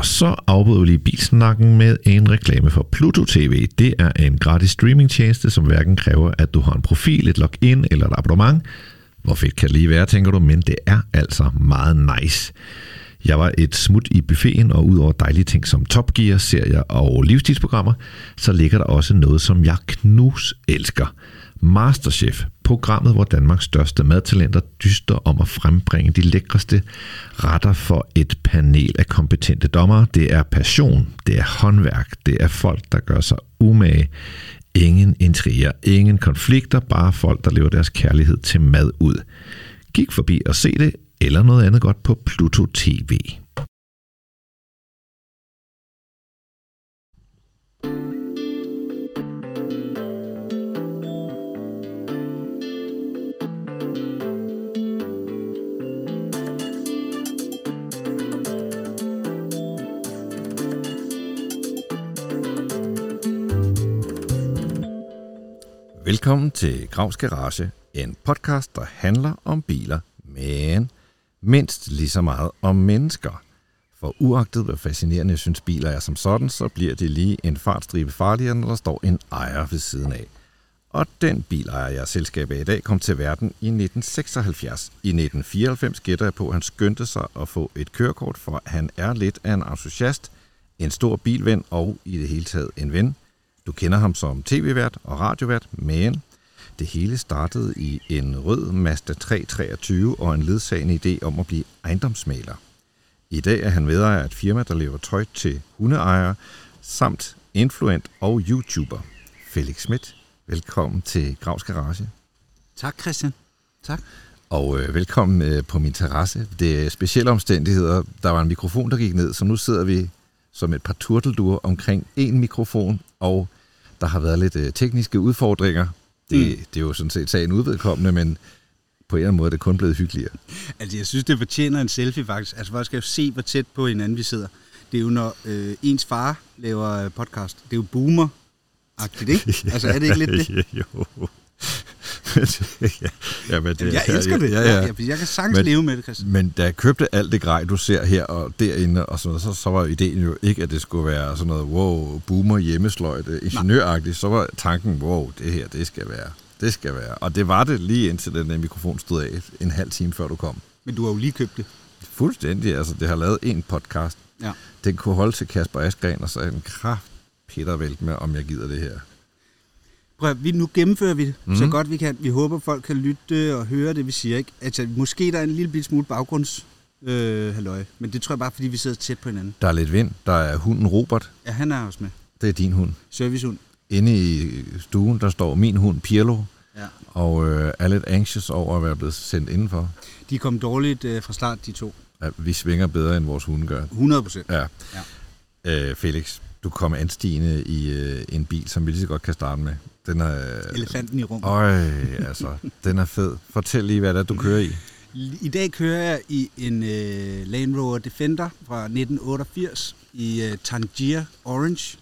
Og så afbryder vi lige bilsnakken med en reklame for Pluto TV. Det er en gratis streamingtjeneste, som hverken kræver, at du har en profil, et login eller et abonnement. Hvor fedt kan det lige være, tænker du, men det er altså meget nice. Jeg var et smut i buffeten, og udover dejlige ting som Top Gear, serier og livstidsprogrammer, så ligger der også noget, som jeg knus elsker. Masterchef, programmet, hvor Danmarks største madtalenter dyster om at frembringe de lækreste retter for et panel af kompetente dommere. Det er passion, det er håndværk, det er folk, der gør sig umage. Ingen intriger, ingen konflikter, bare folk, der lever deres kærlighed til mad ud. Kig forbi og se det, eller noget andet godt på Pluto TV. Velkommen til Gravs Garage, en podcast, der handler om biler, men mindst lige så meget om mennesker. For uagtet hvor fascinerende jeg synes biler er som sådan, så bliver det lige en fartstribe farligere, når der står en ejer ved siden af. Og den bilejer, jeg selskab af i dag, kom til verden i 1976. I 1994 gætter jeg på, at han skyndte sig at få et kørekort, for han er lidt af en entusiast, en stor bilven og i det hele taget en ven. Du kender ham som tv-vært og radiovært, men det hele startede i en rød Mazda 323 og en ledsagende idé om at blive ejendomsmaler. I dag er han vedejer af et firma, der lever tøj til hundeejere, samt influent og YouTuber. Felix Schmidt, velkommen til Gravs Garage. Tak, Christian. Tak. Og øh, velkommen øh, på min terrasse. Det er specielle omstændigheder. Der var en mikrofon, der gik ned, så nu sidder vi som et par turtelduer omkring en mikrofon, og der har været lidt øh, tekniske udfordringer. Det, mm. det er jo sådan set sagen udvedkommende, men på en eller anden måde er det kun blevet hyggeligere. Altså, jeg synes, det fortjener en selfie faktisk. Altså, hvor skal jeg se, hvor tæt på hinanden vi sidder. Det er jo, når øh, ens far laver øh, podcast. Det er jo boomer-agtigt, ikke? Altså, er det ikke lidt det? jo. ja, ja, men det, jeg elsker det. Ja, ja. Jeg, jeg kan sagtens men, leve med det, Christian. Men da jeg købte alt det grej, du ser her og derinde, og sådan noget, så, så var ideen jo ikke, at det skulle være sådan noget, wow, boomer, hjemmesløjt, ingeniøragtigt. Så var tanken, wow, det her, det skal være. Det skal være. Og det var det lige indtil den der mikrofon stod af en halv time før du kom. Men du har jo lige købt det. Fuldstændig. Altså, det har lavet en podcast. Ja. Den kunne holde til Kasper Askren, og så en kraft Peter vælt med, om jeg gider det her. Prøv, vi, nu gennemfører vi det mm. så godt vi kan. Vi håber, folk kan lytte og høre det, vi siger. Ikke? Altså, måske der er en lille smule baggrunds øh, halløj, men det tror jeg bare, fordi vi sidder tæt på hinanden. Der er lidt vind. Der er hunden Robert. Ja, han er også med. Det er din hund. Servicehund. Inde i stuen, der står min hund Pirlo. Ja. Og øh, er lidt anxious over at være blevet sendt indenfor. De kom dårligt øh, fra start, de to. Ja, vi svinger bedre, end vores hunde gør. 100 procent. Ja. ja. Øh, Felix, du kommer anstigende i øh, en bil, som vi lige så godt kan starte med. Den er, Elefanten i rummet. Øj, altså, den er fed. Fortæl lige, hvad det er, du kører i. I dag kører jeg i en uh, Land Rover Defender fra 1988 i uh, Tangier Orange,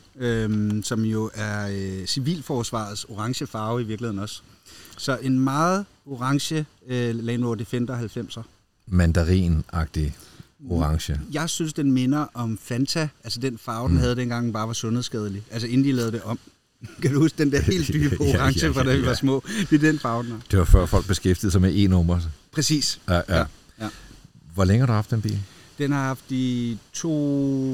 um, som jo er uh, civilforsvarets orange farve i virkeligheden også. Så en meget orange uh, Land Rover Defender 90'er. Mandarin-agtig orange. Jeg synes, den minder om Fanta, altså den farve, den mm. havde dengang, den bare var sundhedsskadelig. Altså inden de lavede det om. Kan du huske den der helt dybe orange, ja, ja, ja, fra da vi var små? Det er den farve, den Det var før folk beskæftigede sig med e-nummer. Præcis. Ja, ja. ja, ja. Hvor længe har du haft den bil? Den har haft i to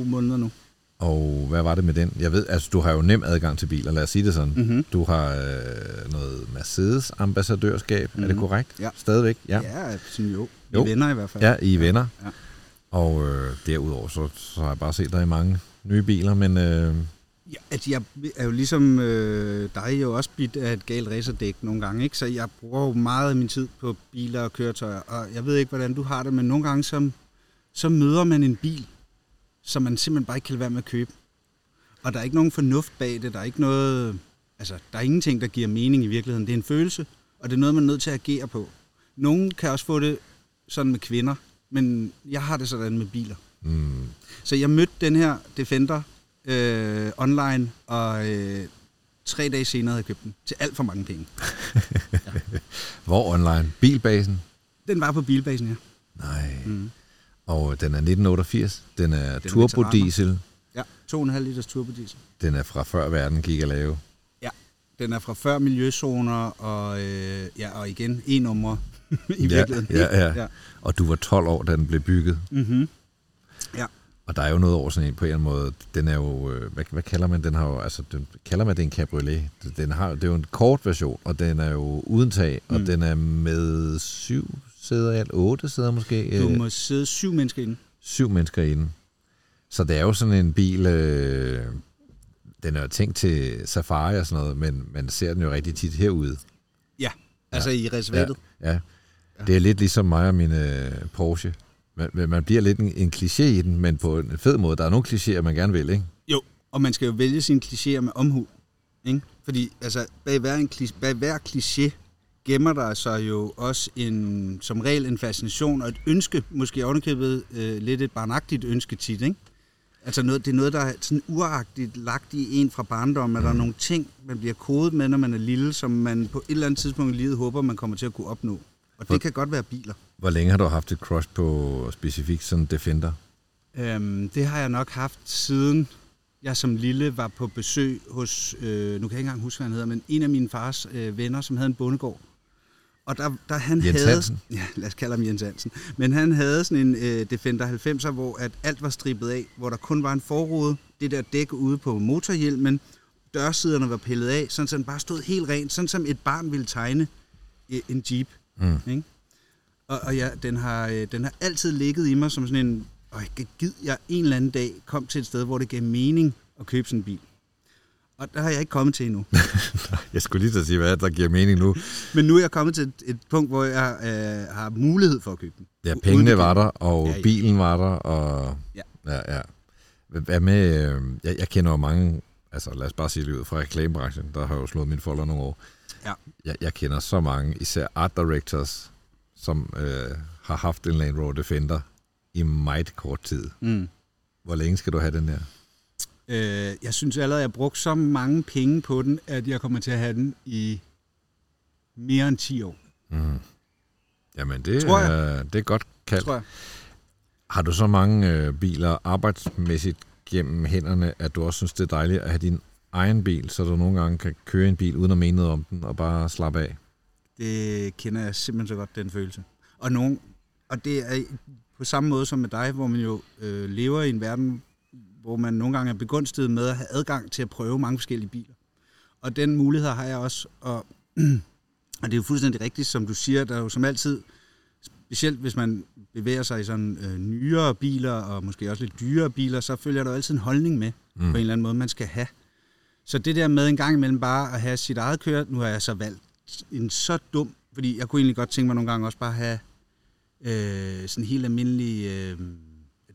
måneder nu. Og hvad var det med den? Jeg ved, altså du har jo nem adgang til biler, lad os sige det sådan. Mm-hmm. Du har øh, noget Mercedes ambassadørskab, mm-hmm. er det mhm. korrekt? Ja. Stadigvæk? Ja, ja sådan jo. I jo. venner i hvert fald. Ja, I venner. Ja. Og øh, derudover, så, så har jeg bare set dig i mange nye biler, men... Øh, Ja, at jeg er jo ligesom øh, dig jo også bidt af et galt racerdæk nogle gange, ikke? så jeg bruger jo meget af min tid på biler og køretøjer, og jeg ved ikke, hvordan du har det, men nogle gange så, så møder man en bil, som man simpelthen bare ikke kan være med at købe. Og der er ikke nogen fornuft bag det, der er ikke noget, altså der er ingenting, der giver mening i virkeligheden. Det er en følelse, og det er noget, man er nødt til at agere på. Nogen kan også få det sådan med kvinder, men jeg har det sådan med biler. Mm. Så jeg mødte den her Defender øh, online, og øh, tre dage senere havde jeg købt den til alt for mange penge. ja. Hvor online? Bilbasen? Den var på Bilbasen, ja. Nej. Mm. Og den er 1988. Den er, er turbodiesel. Ja, 2,5 liters turbodiesel. Den er fra før verden gik at lave. Ja, den er fra før miljøzoner, og, øh, ja, og igen E-numre i virkeligheden. Ja, ja, ja. ja. Og du var 12 år, da den blev bygget. Mm-hmm. Ja. Og der er jo noget over sådan en på en eller måde. Den er jo, øh, hvad, hvad kalder man den? Har jo, altså, den, kalder man det en cabriolet? Den har, det er jo en kort version, og den er jo uden tag, og Mm. den er med syv sæder alt, otte sæder måske. Du øh, må sidde syv mennesker inde. syv mennesker inde. Så det er jo sådan en bil, øh, den er jo tænkt til safari og sådan noget, men man ser den jo rigtig tit herude. Ja, altså i reservatet. Ja, ja. Det er lidt ligesom mig og min øh, Porsche. Man, man bliver lidt en, en kliché i den, men på en fed måde. Der er nogle klichéer, man gerne vil, ikke? Jo, og man skal jo vælge sine klichéer med omhu. Ikke? Fordi altså, bag, hver en, bag hver kliché gemmer der sig jo også en, som regel en fascination og et ønske, måske ovenikøbet øh, lidt et barnagtigt ønske tit, ikke? Altså noget, det er noget, der er sådan uragtigt lagt i en fra barndommen, at der er nogle ting, man bliver kodet med, når man er lille, som man på et eller andet tidspunkt i livet håber, man kommer til at kunne opnå. Og det kan godt være biler. Hvor længe har du haft et crush på specifikt sådan Defender? Øhm, det har jeg nok haft siden jeg som lille var på besøg hos, øh, nu kan jeg ikke engang huske, hvad han hedder, men en af mine fars øh, venner, som havde en bondegård. Og der, der han Jens havde... Hansen? Ja, lad os kalde ham Jens Hansen. Men han havde sådan en øh, Defender 90'er, hvor at alt var strippet af, hvor der kun var en forrude, det der dæk ude på motorhjelmen, dørsiderne var pillet af, sådan så den bare stod helt rent, sådan som et barn ville tegne øh, en Jeep. Mm. Ikke? Og, og ja, den har, øh, den har altid ligget i mig som sådan en, og jeg gid, jeg en eller anden dag kom til et sted, hvor det gav mening at købe sådan en bil. Og der har jeg ikke kommet til endnu. Jeg skulle lige at sige, hvad der giver mening nu. Men nu er jeg kommet til et, et punkt, hvor jeg øh, har mulighed for at købe den. Ja, pengene var der, og Ja, ja. bilen var der, og... Ja. ja, ja. Hvad med... Øh, jeg, jeg kender jo mange... Altså, lad os bare sige det ud fra reklamebranchen. Der har jo slået min folder nogle år. Ja. Jeg, jeg kender så mange, især art directors, som øh, har haft en Land Rover Defender i meget kort tid. Mm. Hvor længe skal du have den her? Øh, jeg synes allerede, at jeg har brugt så mange penge på den, at jeg kommer til at have den i mere end 10 år, Mm. Jamen, det, Tror jeg. er, det er godt kaldt. tror jeg. Har du så mange øh, biler arbejdsmæssigt gennem hænderne, at du også synes, det er dejligt at have din egen bil, så du nogle gange kan køre en bil uden at mene noget om den og bare slappe af? Det kender jeg simpelthen så godt, den følelse. Og, nogen, og det er på samme måde som med dig, hvor man jo øh, lever i en verden, hvor man nogle gange er begunstiget med at have adgang til at prøve mange forskellige biler. Og den mulighed har jeg også. Og, og det er jo fuldstændig rigtigt, som du siger, der er jo som altid, specielt hvis man bevæger sig i sådan øh, nyere biler, og måske også lidt dyrere biler, så følger der jo altid en holdning med, mm. på en eller anden måde, man skal have. Så det der med en gang imellem bare at have sit eget kører, nu har jeg så valgt en så dum, fordi jeg kunne egentlig godt tænke mig nogle gange også bare have øh, sådan en helt almindelig, øh,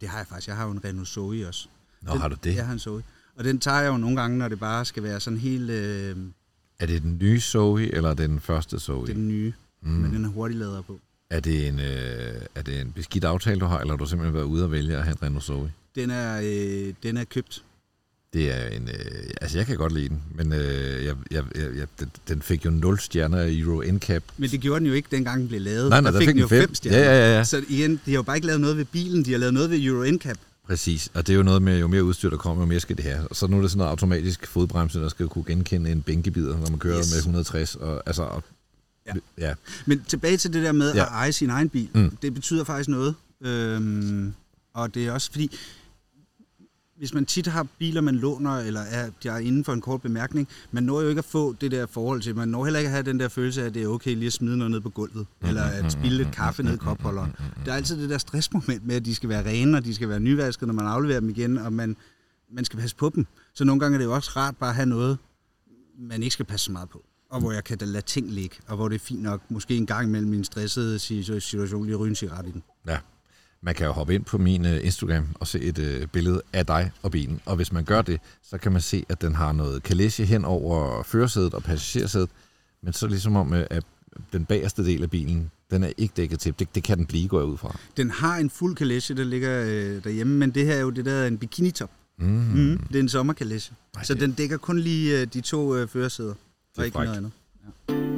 det har jeg faktisk, jeg har jo en Renault Zoe også. Nå, den, har du det? Jeg har en Zoe. Og den tager jeg jo nogle gange, når det bare skal være sådan helt, øh, Er det den nye Zoe, eller er den første Zoe? det er den nye, mm. men den er hurtigt lader på. Er, det en, øh, er det en beskidt aftale, du har, eller har du simpelthen været ude og vælge at have en Renault Zoe? Den er, øh, den er købt. Det er en... Øh, altså, jeg kan godt lide den, men øh, jeg, jeg, jeg, den- den fik jo 0 stjerner i Euro NCAP. Men det gjorde den jo ikke, dengang den blev lavet. Nej, nej, der fik den den jo fem. fem stjerner. Ja, ja, ja. Så igen, de har jo bare ikke lavet noget ved bilen, de har lavet noget ved Euro NCAP. Præcis, og det er jo noget med, jo mere udstyr der kommer, jo mere skal det have. Og så nu er det sådan noget automatisk fodbremse, der skal kunne genkende en bænkebider, når man kører Yes. med 160. Og, altså, og, Ja. ja. Men tilbage til det der med Ja. at eje sin egen bil. Mm. Det betyder faktisk noget. Øhm, og det er også fordi, hvis man tit har biler, man låner, eller er, de er inden for en kort bemærkning, man når jo ikke at få det der forhold til. Man når heller ikke at have den der følelse af, at det er okay lige at smide noget ned på gulvet, eller at spille lidt kaffe ned i kopholderen. Der er altid det der stressmoment med, at de skal være rene, og de skal være nyvaskede, når man afleverer dem igen, og man, man skal passe på dem. Så nogle gange er det jo også rart bare at have noget, man ikke skal passe så meget på. Og hvor jeg kan da lade ting ligge, og hvor det er fint nok, måske en gang imellem min stressede si- situation, lige ryge en cigaret i den. ja. Man kan jo hoppe ind på min øh, Instagram og se et øh, billede af dig og bilen. Og hvis man gør det, så kan man se, at den har noget kalesje hen over førersædet og passagersædet. Men så ligesom om, øh, at den bagerste del af bilen, den er ikke dækket til. Det, det kan den blive, går jeg ud fra. Den har en fuld kalesje, der ligger øh, derhjemme, men det her er jo det der er en bikini-top. Mm. Mm. Det er en sommerkalesje. Så det- den dækker kun lige øh, de to øh, førersæder, er og ikke frækt. noget andet.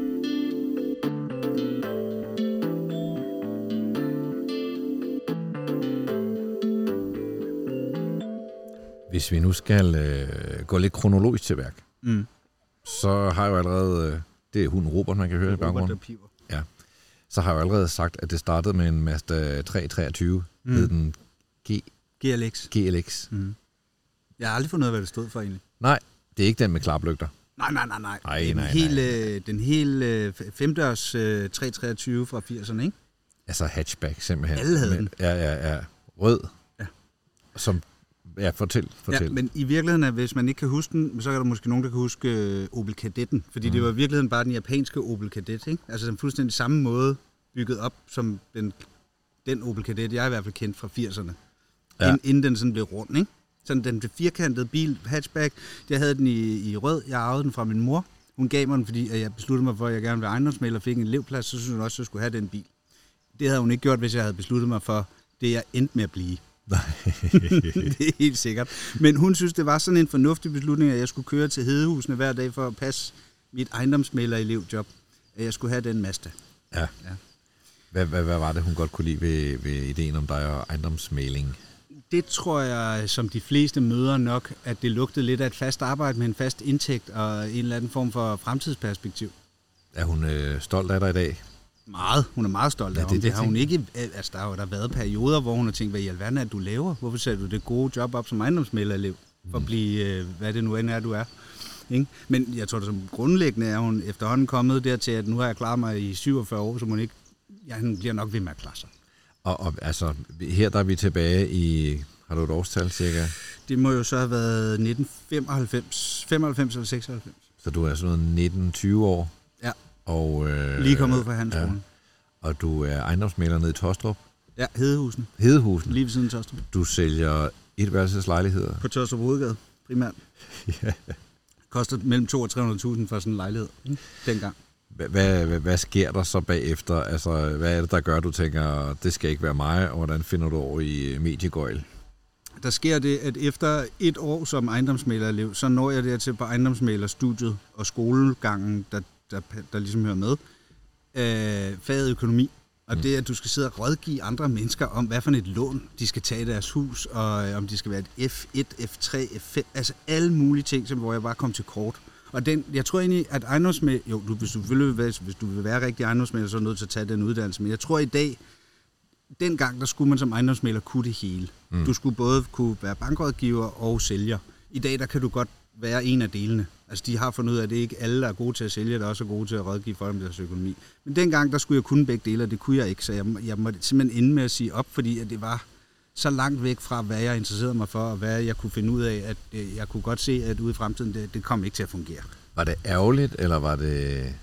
Hvis vi nu skal øh, gå lidt kronologisk til værk, Mm. så har jeg jo allerede, øh, det er hunden Robert, man kan høre i Robert, baggrunden, piver. så har jeg jo allerede sagt, at det startede med en Mazda 323, mm. Hed den G, GLX. GLX. Mm. Jeg har aldrig fundet ud af, hvad det stod for egentlig. Nej, det er ikke den med klaplygter. Nej, nej, nej, nej. Ej, den nej, hele, nej. øh, Den hele øh, femdørs øh, 323 fra 80'erne, ikke? Altså hatchback, simpelthen. Alle havde den. Ja, ja, ja. Rød. Ja. Som, ja, fortæl, fortæl. Ja, men i virkeligheden, er, hvis man ikke kan huske den, så er der måske nogen, der kan huske øh, Opel Kadetten. Fordi mm. det var i virkeligheden bare den japanske Opel Kadett, ikke? Altså den fuldstændig samme måde bygget op, som den, den Opel Kadett, jeg i hvert fald kendt fra 80'erne. Ja. Inden, inden den sådan blev rund, ikke? Sådan den blev firkantede bil, hatchback. Jeg havde den i, i rød. Jeg arvede den fra min mor. Hun gav mig den, fordi at jeg besluttede mig for, at jeg gerne ville være ejendomsmaler og fik en elevplads, så synes hun også, at jeg skulle have den bil. Det havde hun ikke gjort, hvis jeg havde besluttet mig for det, jeg endte med at blive. det er helt sikkert. Men hun synes, det var sådan en fornuftig beslutning, at jeg skulle køre til Hedehusene hver dag for at passe mit ejendomsmaler-elevjob. At jeg skulle have den Mazda. Ja. Ja. Hvad, hvad, hvad var det, hun godt kunne lide ved, ved ideen om dig og ejendomsmaling? Det tror jeg, som de fleste møder nok, at det lugtede lidt af et fast arbejde med en fast indtægt og en eller anden form for fremtidsperspektiv. Er hun øh, stolt af dig i dag? Meget. Hun er meget stolt Ja, af det det. det, har hun ikke... Altså, der har jo der været perioder, hvor hun har tænkt, hvad i alverden er du laver? Hvorfor sætter du det gode job op som ejendomsmælderelev? For at blive, øh, hvad det nu end er, du er. Ikke? Men jeg tror, det som grundlæggende er hun efterhånden kommet dertil, at nu har jeg klaret mig i 47 år, så hun ikke... Ja, hun bliver nok ved med at klare sig. Og, og altså, her der er vi tilbage i, har du et årstal cirka? Det må jo så have været 1995, 95 eller 96. Så du er sådan noget 19-20 år? Og, øh, Lige kommet ud fra hans ja. Og du er ejendomsmaler nede i Tostrup? ja, Hedehusen. Hedehusen? Lige ved siden af Tostrup. Du sælger etværelseslejligheder? På Tostrup Hovedgade, primært. ja. Koster mellem 2 og 300.000 for sådan en lejlighed, ikke? dengang. Hvad, hvad, hvad, hvad sker der så bagefter? Altså, hvad er det, der gør, at du tænker, det skal ikke være mig, og hvordan finder du over i mediegøjl? Der sker det, at efter et år som ejendomsmalerelev, så når jeg dertil på ejendomsmalerstudiet og skolegangen, der, der, der ligesom hører med, øh, faget økonomi. Og Mm. det er, at du skal sidde og rådgive andre mennesker om, hvad for et lån de skal tage i deres hus, og øh, om de skal være et F1, F3, F5, altså alle mulige ting, som, hvor jeg bare kom til kort. Og den, jeg tror egentlig, at ejendomsmæler, jo, du, hvis, du vil, være- hvis du vil være rigtig ejendomsmæler, så er du nødt til at tage den uddannelse. Men jeg tror i dag, dengang der skulle man som ejendomsmæler kunne det hele. Mm. Du skulle både kunne være bankrådgiver og sælger. I dag der kan du godt være en af delene. Altså de har fundet ud af, at det ikke alle, der er gode til at sælge, der er også er gode til at rådgive folk om deres økonomi. Men dengang der skulle jeg kunne begge dele, og det kunne jeg ikke, så jeg, jeg måtte simpelthen ende med at sige op, fordi at det var så langt væk fra, hvad jeg interesserede mig for, og hvad jeg kunne finde ud af, at øh, jeg kunne godt se, at ude i fremtiden, det, det kom ikke til at fungere. Var det ærgerligt, eller var det,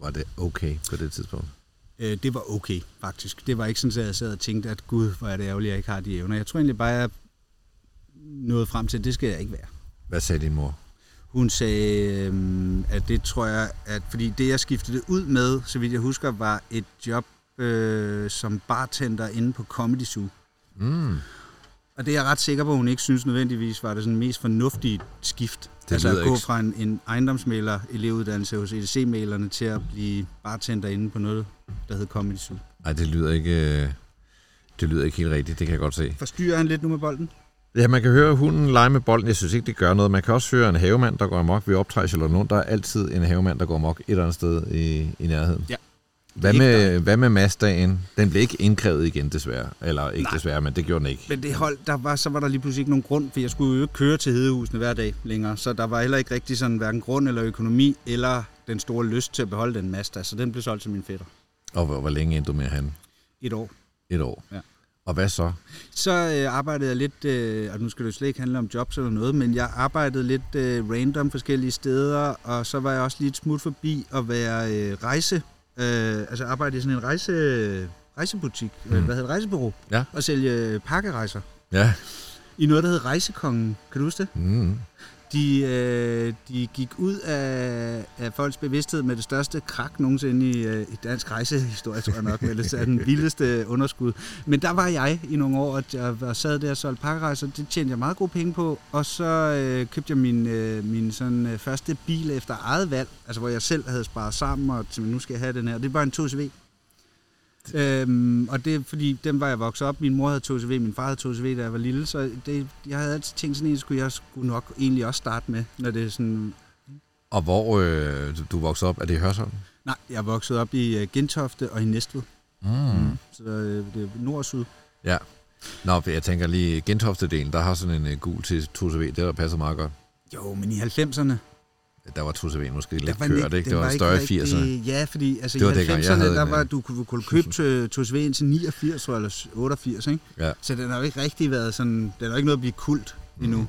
var det okay på det tidspunkt? Øh, det var okay, faktisk. Det var ikke sådan, at jeg sad og tænkte, at gud, hvor er det ærgerligt, at jeg ikke har de evner. Jeg tror egentlig bare, at jeg nåede frem til, at det skal jeg ikke være. Hvad sagde din mor? Hun sagde, øhm, at det tror jeg, at fordi det jeg skiftede det ud med, så vidt jeg husker, var et job øh, som bartender inde på Comedy Zoo. Mm, Og det er jeg ret sikker på, at hun ikke synes nødvendigvis var det sådan mest fornuftige skift. Det altså at gå ikke- fra en, en ejendomsmaler elevuddannelse hos EDC-malerne til at blive bartender inde på noget, der hed Comedy Zoo. ej, det lyder ikke... øh, Det lyder ikke helt rigtigt, det kan jeg godt se. Forstyrrer han lidt nu med bolden? Ja, man kan høre hunden lege med bolden. Jeg synes ikke, det gør noget. Man kan også høre en havemand, der går amok. Vi optræder i Charlottenlund. Der er altid en havemand, der går amok et eller andet sted i, i nærheden. Ja. Hvad med, hvad med Mazdaen? Den blev ikke indkrævet igen, desværre. Eller ikke Nej. desværre, men det gjorde den ikke. Men det hold, der var, så var der lige pludselig ikke nogen grund, for jeg skulle jo ikke køre til Hedehusene hver dag længere, så der var heller ikke rigtig sådan hverken grund eller økonomi, eller den store lyst til at beholde den Mazda, så den blev solgt til min fætter. Og hvor, hvor længe endte du med han? Et år. Et år. Ja. Og hvad så? Så øh, arbejdede jeg lidt, øh, og nu skal det jo slet ikke handle om jobs eller noget, men jeg arbejdede lidt øh, random forskellige steder, og så var jeg også lige et smut forbi at være øh, rejse, øh, altså arbejde i sådan en rejse, rejsebutik, mm. Mm. øh, hvad hedder det, rejsebureau, Ja. og sælge øh, pakkerejser Ja. i noget, der hed Rejsekongen. Kan du huske det? Mm. De, øh, de gik ud af, af folks bevidsthed med det største krak nogensinde i, øh, i dansk rejsehistorie, tror jeg nok, med den vildeste underskud. Men der var jeg i nogle år, at jeg var sad der og solgte pakkerejser. Det tjente jeg meget gode penge på. Og så øh, købte jeg min, øh, min sådan, øh, første bil efter eget valg, altså hvor jeg selv havde sparet sammen, og nu skal jeg have den her. Det var en 2CV. Øhm, og det er fordi, dem var jeg vokset op. Min mor havde 2CV, min far havde 2CV, da jeg var lille. Så det, jeg havde altid tænkt sådan en, skulle jeg skulle nok egentlig også starte med, når det er sådan... Og hvor øh, du- voksede op, er det i Hørsholm? Nej, jeg vokset op i uh, Gentofte og i Næstved. Mm. Så øh, det er nord og syd. Ja. Nå, jeg tænker lige, Gentofte-delen, der har sådan en uh, gul til 2CV, det der passer meget godt. Jo, men i 90'erne... Der var 2CV måske lidt der kørt, ikke? Det var, større i 80'erne. Ja, fordi altså, Det var i dengang, 90'erne, jeg havde der var, du kunne, kunne købe til 2CV indtil 89 tror jeg, eller 88, ikke? Ja. Så den har jo ikke rigtig været sådan... Den har ikke noget at blive kult endnu, Mhm.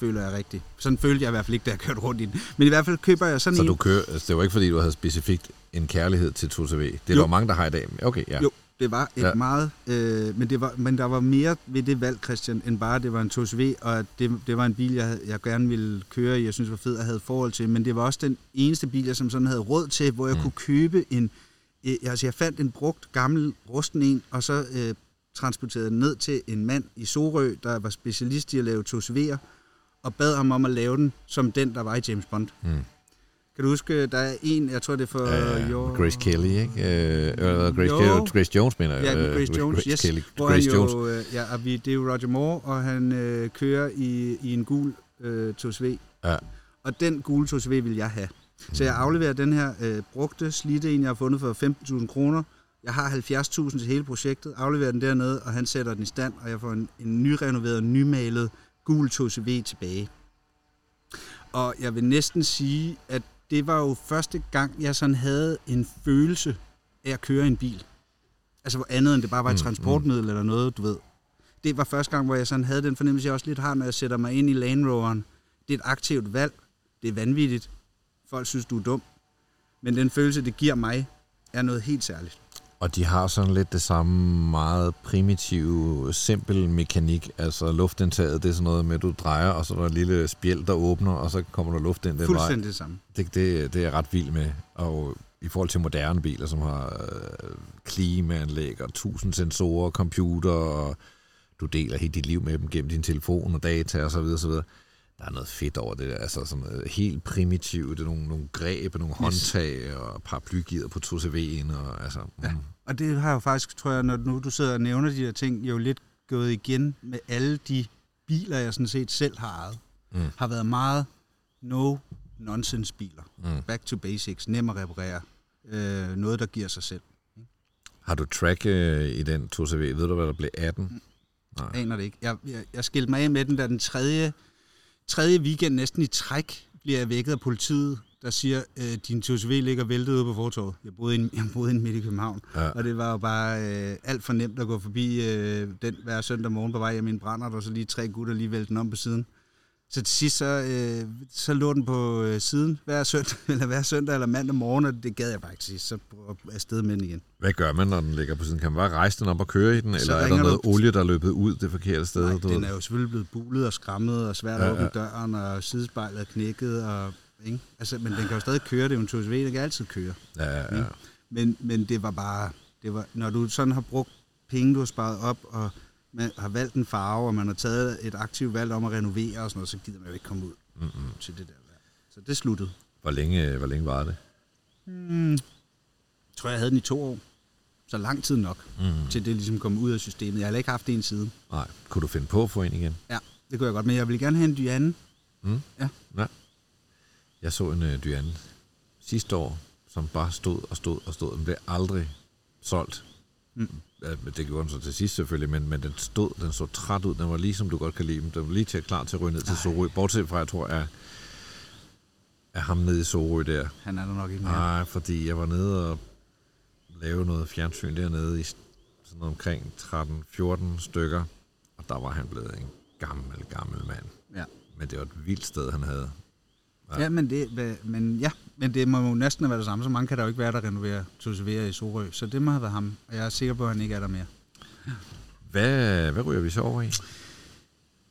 føler jeg rigtigt. Sådan følte jeg i hvert fald ikke, da jeg kørte rundt i den. Men i hvert fald køber jeg sådan Så en... du kører, altså, det var ikke fordi, du havde specifikt en kærlighed til 2CV. Det er Jo. der mange, der har i dag. Okay, ja. Jo, det var et Ja. meget... Øh, men, det var, men der var mere ved det valg, Christian, end bare, at det var en 2CV, og at det, det var en bil, jeg, jeg gerne ville køre i, jeg synes var fed og havde et forhold til. Men det var også den eneste bil, jeg som sådan havde råd til, hvor jeg Mm. kunne købe en... Øh, altså, jeg fandt en brugt, gammel, rusten en, og så øh, transporterede den ned til en mand i Sorø, der var specialist i at lave 2CV'er, og bad ham om at lave den som den, der var i James Bond. Mm. Kan du huske, der er en, jeg tror det er for... Uh, your- Grace Kelly, ikke? Uh, eller Grace, Jo. Kelly, Grace Jones, mener jeg. Ja, Øh, Grace Jones, Grace yes. Kelly. Hvor Grace han Jones. jo, øh, ja, og vi, det er jo Roger Moore, og han øh, kører i, i en gul øh, 2CV. Ja. Og den gule 2CV vil jeg have. Så jeg afleverer den her øh, brugte, slidte en, jeg har fundet for 15.000 kroner. Jeg har 70.000 til hele projektet, afleverer den dernede, og han sætter den i stand, og jeg får en, en nyrenoveret, nymalet gul 2CV tilbage. Og jeg vil næsten sige, at det var jo første gang, jeg sådan havde en følelse af at køre en bil. Altså hvor andet end det bare var et Mm, transportmiddel eller noget, du ved. Det var første gang, hvor jeg sådan havde den fornemmelse, jeg også lidt har, når jeg sætter mig ind i Land Roveren. Det er et aktivt valg. Det er vanvittigt. Folk synes, du er dum. Men den følelse, det giver mig, er noget helt særligt. Og de har sådan lidt det samme meget primitive, simpel mekanik. Altså luftindtaget, det er sådan noget med, at du drejer, og så er der et lille spjæld, der åbner, og så kommer der luft ind den vej. Fuldstændig det samme. Det, det, det er jeg ret vild med. Og i forhold til moderne biler, som har øh, klimaanlæg og tusind sensorer, computer, og du deler helt dit liv med dem gennem din telefon og data og så videre, så videre. Der er noget fedt over det der. Altså sådan helt primitivt. Det er nogle, nogle greb, nogle håndtag og paraplygider på 2CV'en. Og, altså, mm. Ja. Og det har jo faktisk, tror jeg, når nu du sidder og nævner de der ting, jo lidt gået igen med alle de biler, jeg sådan set selv har ejet. Mm. Har været meget no-nonsense biler. Mm. Back to basics, nem at reparere. Øh, noget, der giver sig selv. Har du track øh, i den 2CV? Ved du, hvad der blev 18? Mm. Nej. Aner det ikke. Jeg, jeg, jeg skilte mig af med den, da den tredje, tredje weekend næsten i træk bliver jeg vækket af politiet, der siger, øh, din 2CV ligger væltet ude på fortorvet. Jeg boede inde, jeg boede inde midt i København. Ja. Og det var jo bare øh, alt for nemt at gå forbi øh, den hver søndag morgen på vej hjem i en brænder, og så lige tre gutter lige vælte den om på siden. Så til sidst, så, øh, så lå den på øh, siden hver søndag, eller hver søndag eller mandag morgen, og det gad jeg bare ikke sidst. Så afsted med den igen. Hvad gør man, når den ligger på siden? Kan man bare rejse den op og køre i den? Så Eller er der noget du- olie, der er løbet ud det forkerte sted? Nej, du den ved? er jo selvfølgelig blevet bulet og skrammet, og svært Ja, at åbne ja. døren, og sidespejlet er knækket, og, ikke? Altså, men den kan jo stadig køre, det er jo en 2 CV, den kan altid køre. Ja, ja, ja. Men, men det var bare, det var, når du sådan har brugt penge, du har sparet op, og man har valgt en farve, og man har taget et aktivt valg om at renovere og sådan noget, så gider man jo ikke komme ud Mm-mm. til det der. Så det sluttede. Hvor længe, hvor længe var det? Hmm. Jeg tror, jeg havde den i to år. Så lang tid nok, Mm. til det ligesom kom ud af systemet. Jeg har ikke haft en siden. Nej. Kunne du finde på at få en igen? Ja, det kunne jeg godt, men jeg ville gerne have en Diane. Mm? Ja. ja. Jeg så en uh, Dyane sidste år, som bare stod og stod og stod. Den blev aldrig solgt. Mm. Det gjorde den så til sidst selvfølgelig, men, men den stod, den så træt ud. Den var lige som du godt kan lide. Den var lige til klar til at ryge ned til. Sorø. Bortset fra, jeg tror, er, er ham nede i Sorø der. Han er der nok ikke mere. Nej, fordi jeg var nede og lave noget fjernsyn dernede i sådan noget omkring 13-14 stykker, og der var han blevet en gammel, gammel mand. Ja. Men det var et vildt sted, han havde. Ja. Men det, men, ja, men det må jo næsten været det samme. Så mange kan der jo ikke være, der renoverer Tosevere i Sorø. Så det må have været ham. Og jeg er sikker på, at han ikke er der mere. Hvad, hvad ryger vi så over i?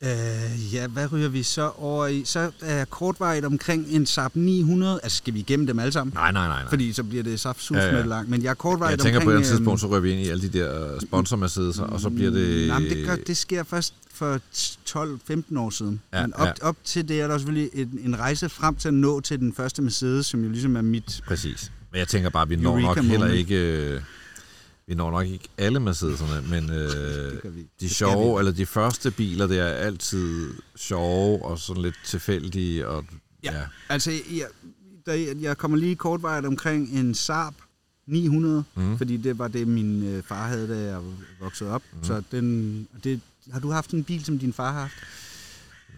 Øh, ja, hvad ryger vi så over i? Så er jeg kortvarigt omkring en Saab 900. Altså, skal vi igennem dem alle sammen? Nej, nej, nej. nej. Fordi så bliver det saft Ja, ja, ja. langt. Men jeg er kortvarigt jeg tænker omkring... på et eller øhm, tidspunkt, så ryger vi ind i alle de der sponsormercedeser, og så bliver det... Nej, men det, gør, det sker først for 12-15 år siden. Ja, men op, ja. ja. op til det er der selvfølgelig en, en rejse frem til at nå til den første Mercedes, som jo ligesom er mit... Præcis. Men jeg tænker bare, at vi når Eureka nok heller moment. ikke... Vi når nok ikke alle Mercedeserne, men øh, de sjove, eller de første biler, det er altid sjove og sådan lidt tilfældige. Og, Ja. ja. Altså, jeg, der, jeg kommer lige kortvarigt omkring en Saab 900, Mhm. mm. fordi det var det, min øh, far havde, da jeg voksede op. Mm. Så den, det, har du haft en bil, som din far har haft?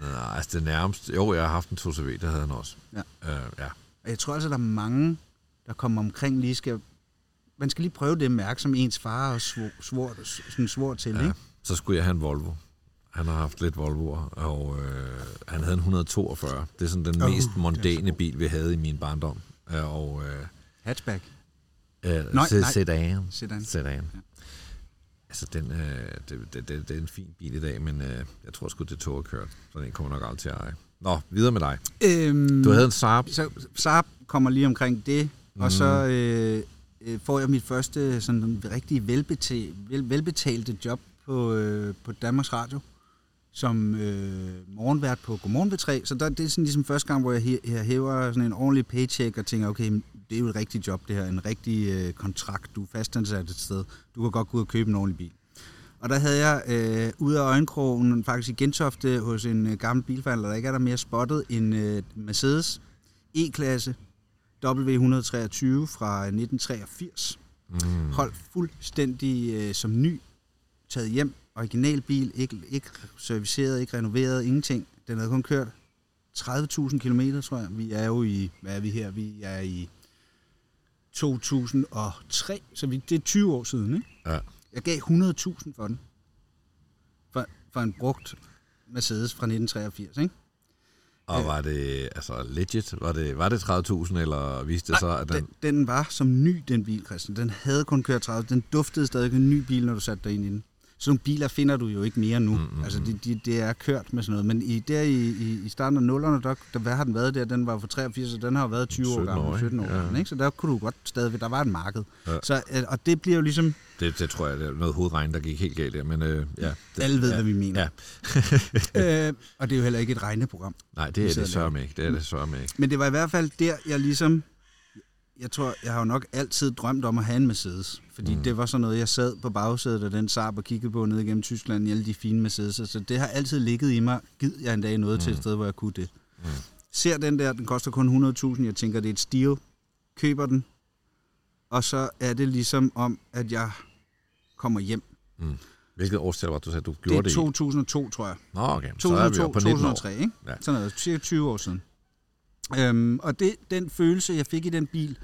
Nej, altså det nærmeste... Jo, jeg har haft en 2CV, det havde han også. Ja. Øh, ja. Og jeg tror altså, der er mange, der kommer omkring lige skal... Man skal lige prøve det mærke, som ens far har svor, svor, sådan svor til, ja. ikke? Så skulle jeg have en Volvo. Han har haft lidt Volvoer, og øh, han havde en 142. Det er sådan den Oh, mest mondæne bil, vi havde i min barndom. Og øh, Hatchback. øh, Nej, se- nej. sedan. Sedan. Sedan. Ja. Altså, den, øh, det, det, det, det er en fin bil i dag, men øh, jeg tror sgu, det tog er kørt. Så den kommer nok aldrig til at eje. Nå, videre med dig. Øhm, Du havde en Saab. så Saab kommer lige omkring det, mm. og Mhm. så øh, øh, får jeg mit første sådan rigtig velbetalte, vel, velbetalte job på, øh, på Danmarks Radio som øh, morgenvært på Godmorgen ved 3. Så der, det er sådan ligesom første gang, hvor jeg, he- jeg hæver sådan en ordentlig paycheck og tænker, okay, det er jo et rigtigt job det her, en rigtig øh, kontrakt, du er fastansat et sted, du kan godt gå ud og købe en ordentlig bil. Og der havde jeg øh, ude af øjenkrogen, faktisk i Gentofte, hos en øh, gammel bilforhandler, der ikke er der mere spottet, en øh, Mercedes E-klasse W123 fra 1983. Mm. Holdt fuldstændig øh, som ny, taget hjem, originalbil, ikke, ikke serviceret, ikke renoveret, ingenting. Den havde kun kørt 30.000 km, tror jeg. Vi er jo i, hvad er vi her? Vi er i 2003, så vi, det er 20 år siden, ikke? Ja. Jeg gav 100.000 for den. For, for en brugt Mercedes fra 1983, ikke? Og var det altså legit? Var det, var det 30.000, eller viste det så, at den... Den, den var som ny, den bil, Christian. Den havde kun kørt 30. Den duftede stadig en ny bil, når du satte dig ind i den. Sådan nogle biler finder du jo ikke mere nu. Mm, Mm, mm, altså, mm. det, de, det er kørt med sådan noget. Men i, der i, i, i starten af nullerne, der, der, hvad har den været der? Den var fra 83, så den har jo været 20 år 17 gammel. år, ikke? 17 år Ja. gammel, ikke? Så der kunne du godt stadigvæk, der var et marked. Ja. Så, øh, og det bliver jo ligesom, Det, det tror jeg, det er noget hovedregn, der gik helt galt der, men øh, ja. Det, alle ved, ja. hvad vi mener. Ja. øh, og det er jo heller ikke et regneprogram. Nej, det er det sørme ikke. Det er det sørme ikke. Men det var i hvert fald der, jeg ligesom... Jeg tror, jeg har jo nok altid drømt om at have en Mercedes. Fordi Mm. det var sådan noget, jeg sad på bagsædet af den Saab og kiggede på ned igennem Tyskland i alle de fine Mercedes. Så det har altid ligget i mig. Gid jeg en dag noget mm. til et Mm. sted, hvor jeg kunne det. Mm. Ser den der, den koster kun 100.000. Jeg tænker, det er et steal. Køber den. Og så er det ligesom om, at jeg kommer hjem. Mm. Hvilket årstal var det, du sagde, du Det gjorde er det, i? 2002, tror jeg. Nå, okay. Så er vi 2002, på 19 år. 2003, ikke? Ja. Sådan noget, cirka 20 år siden. Øhm, og det, den følelse, jeg fik i den bil,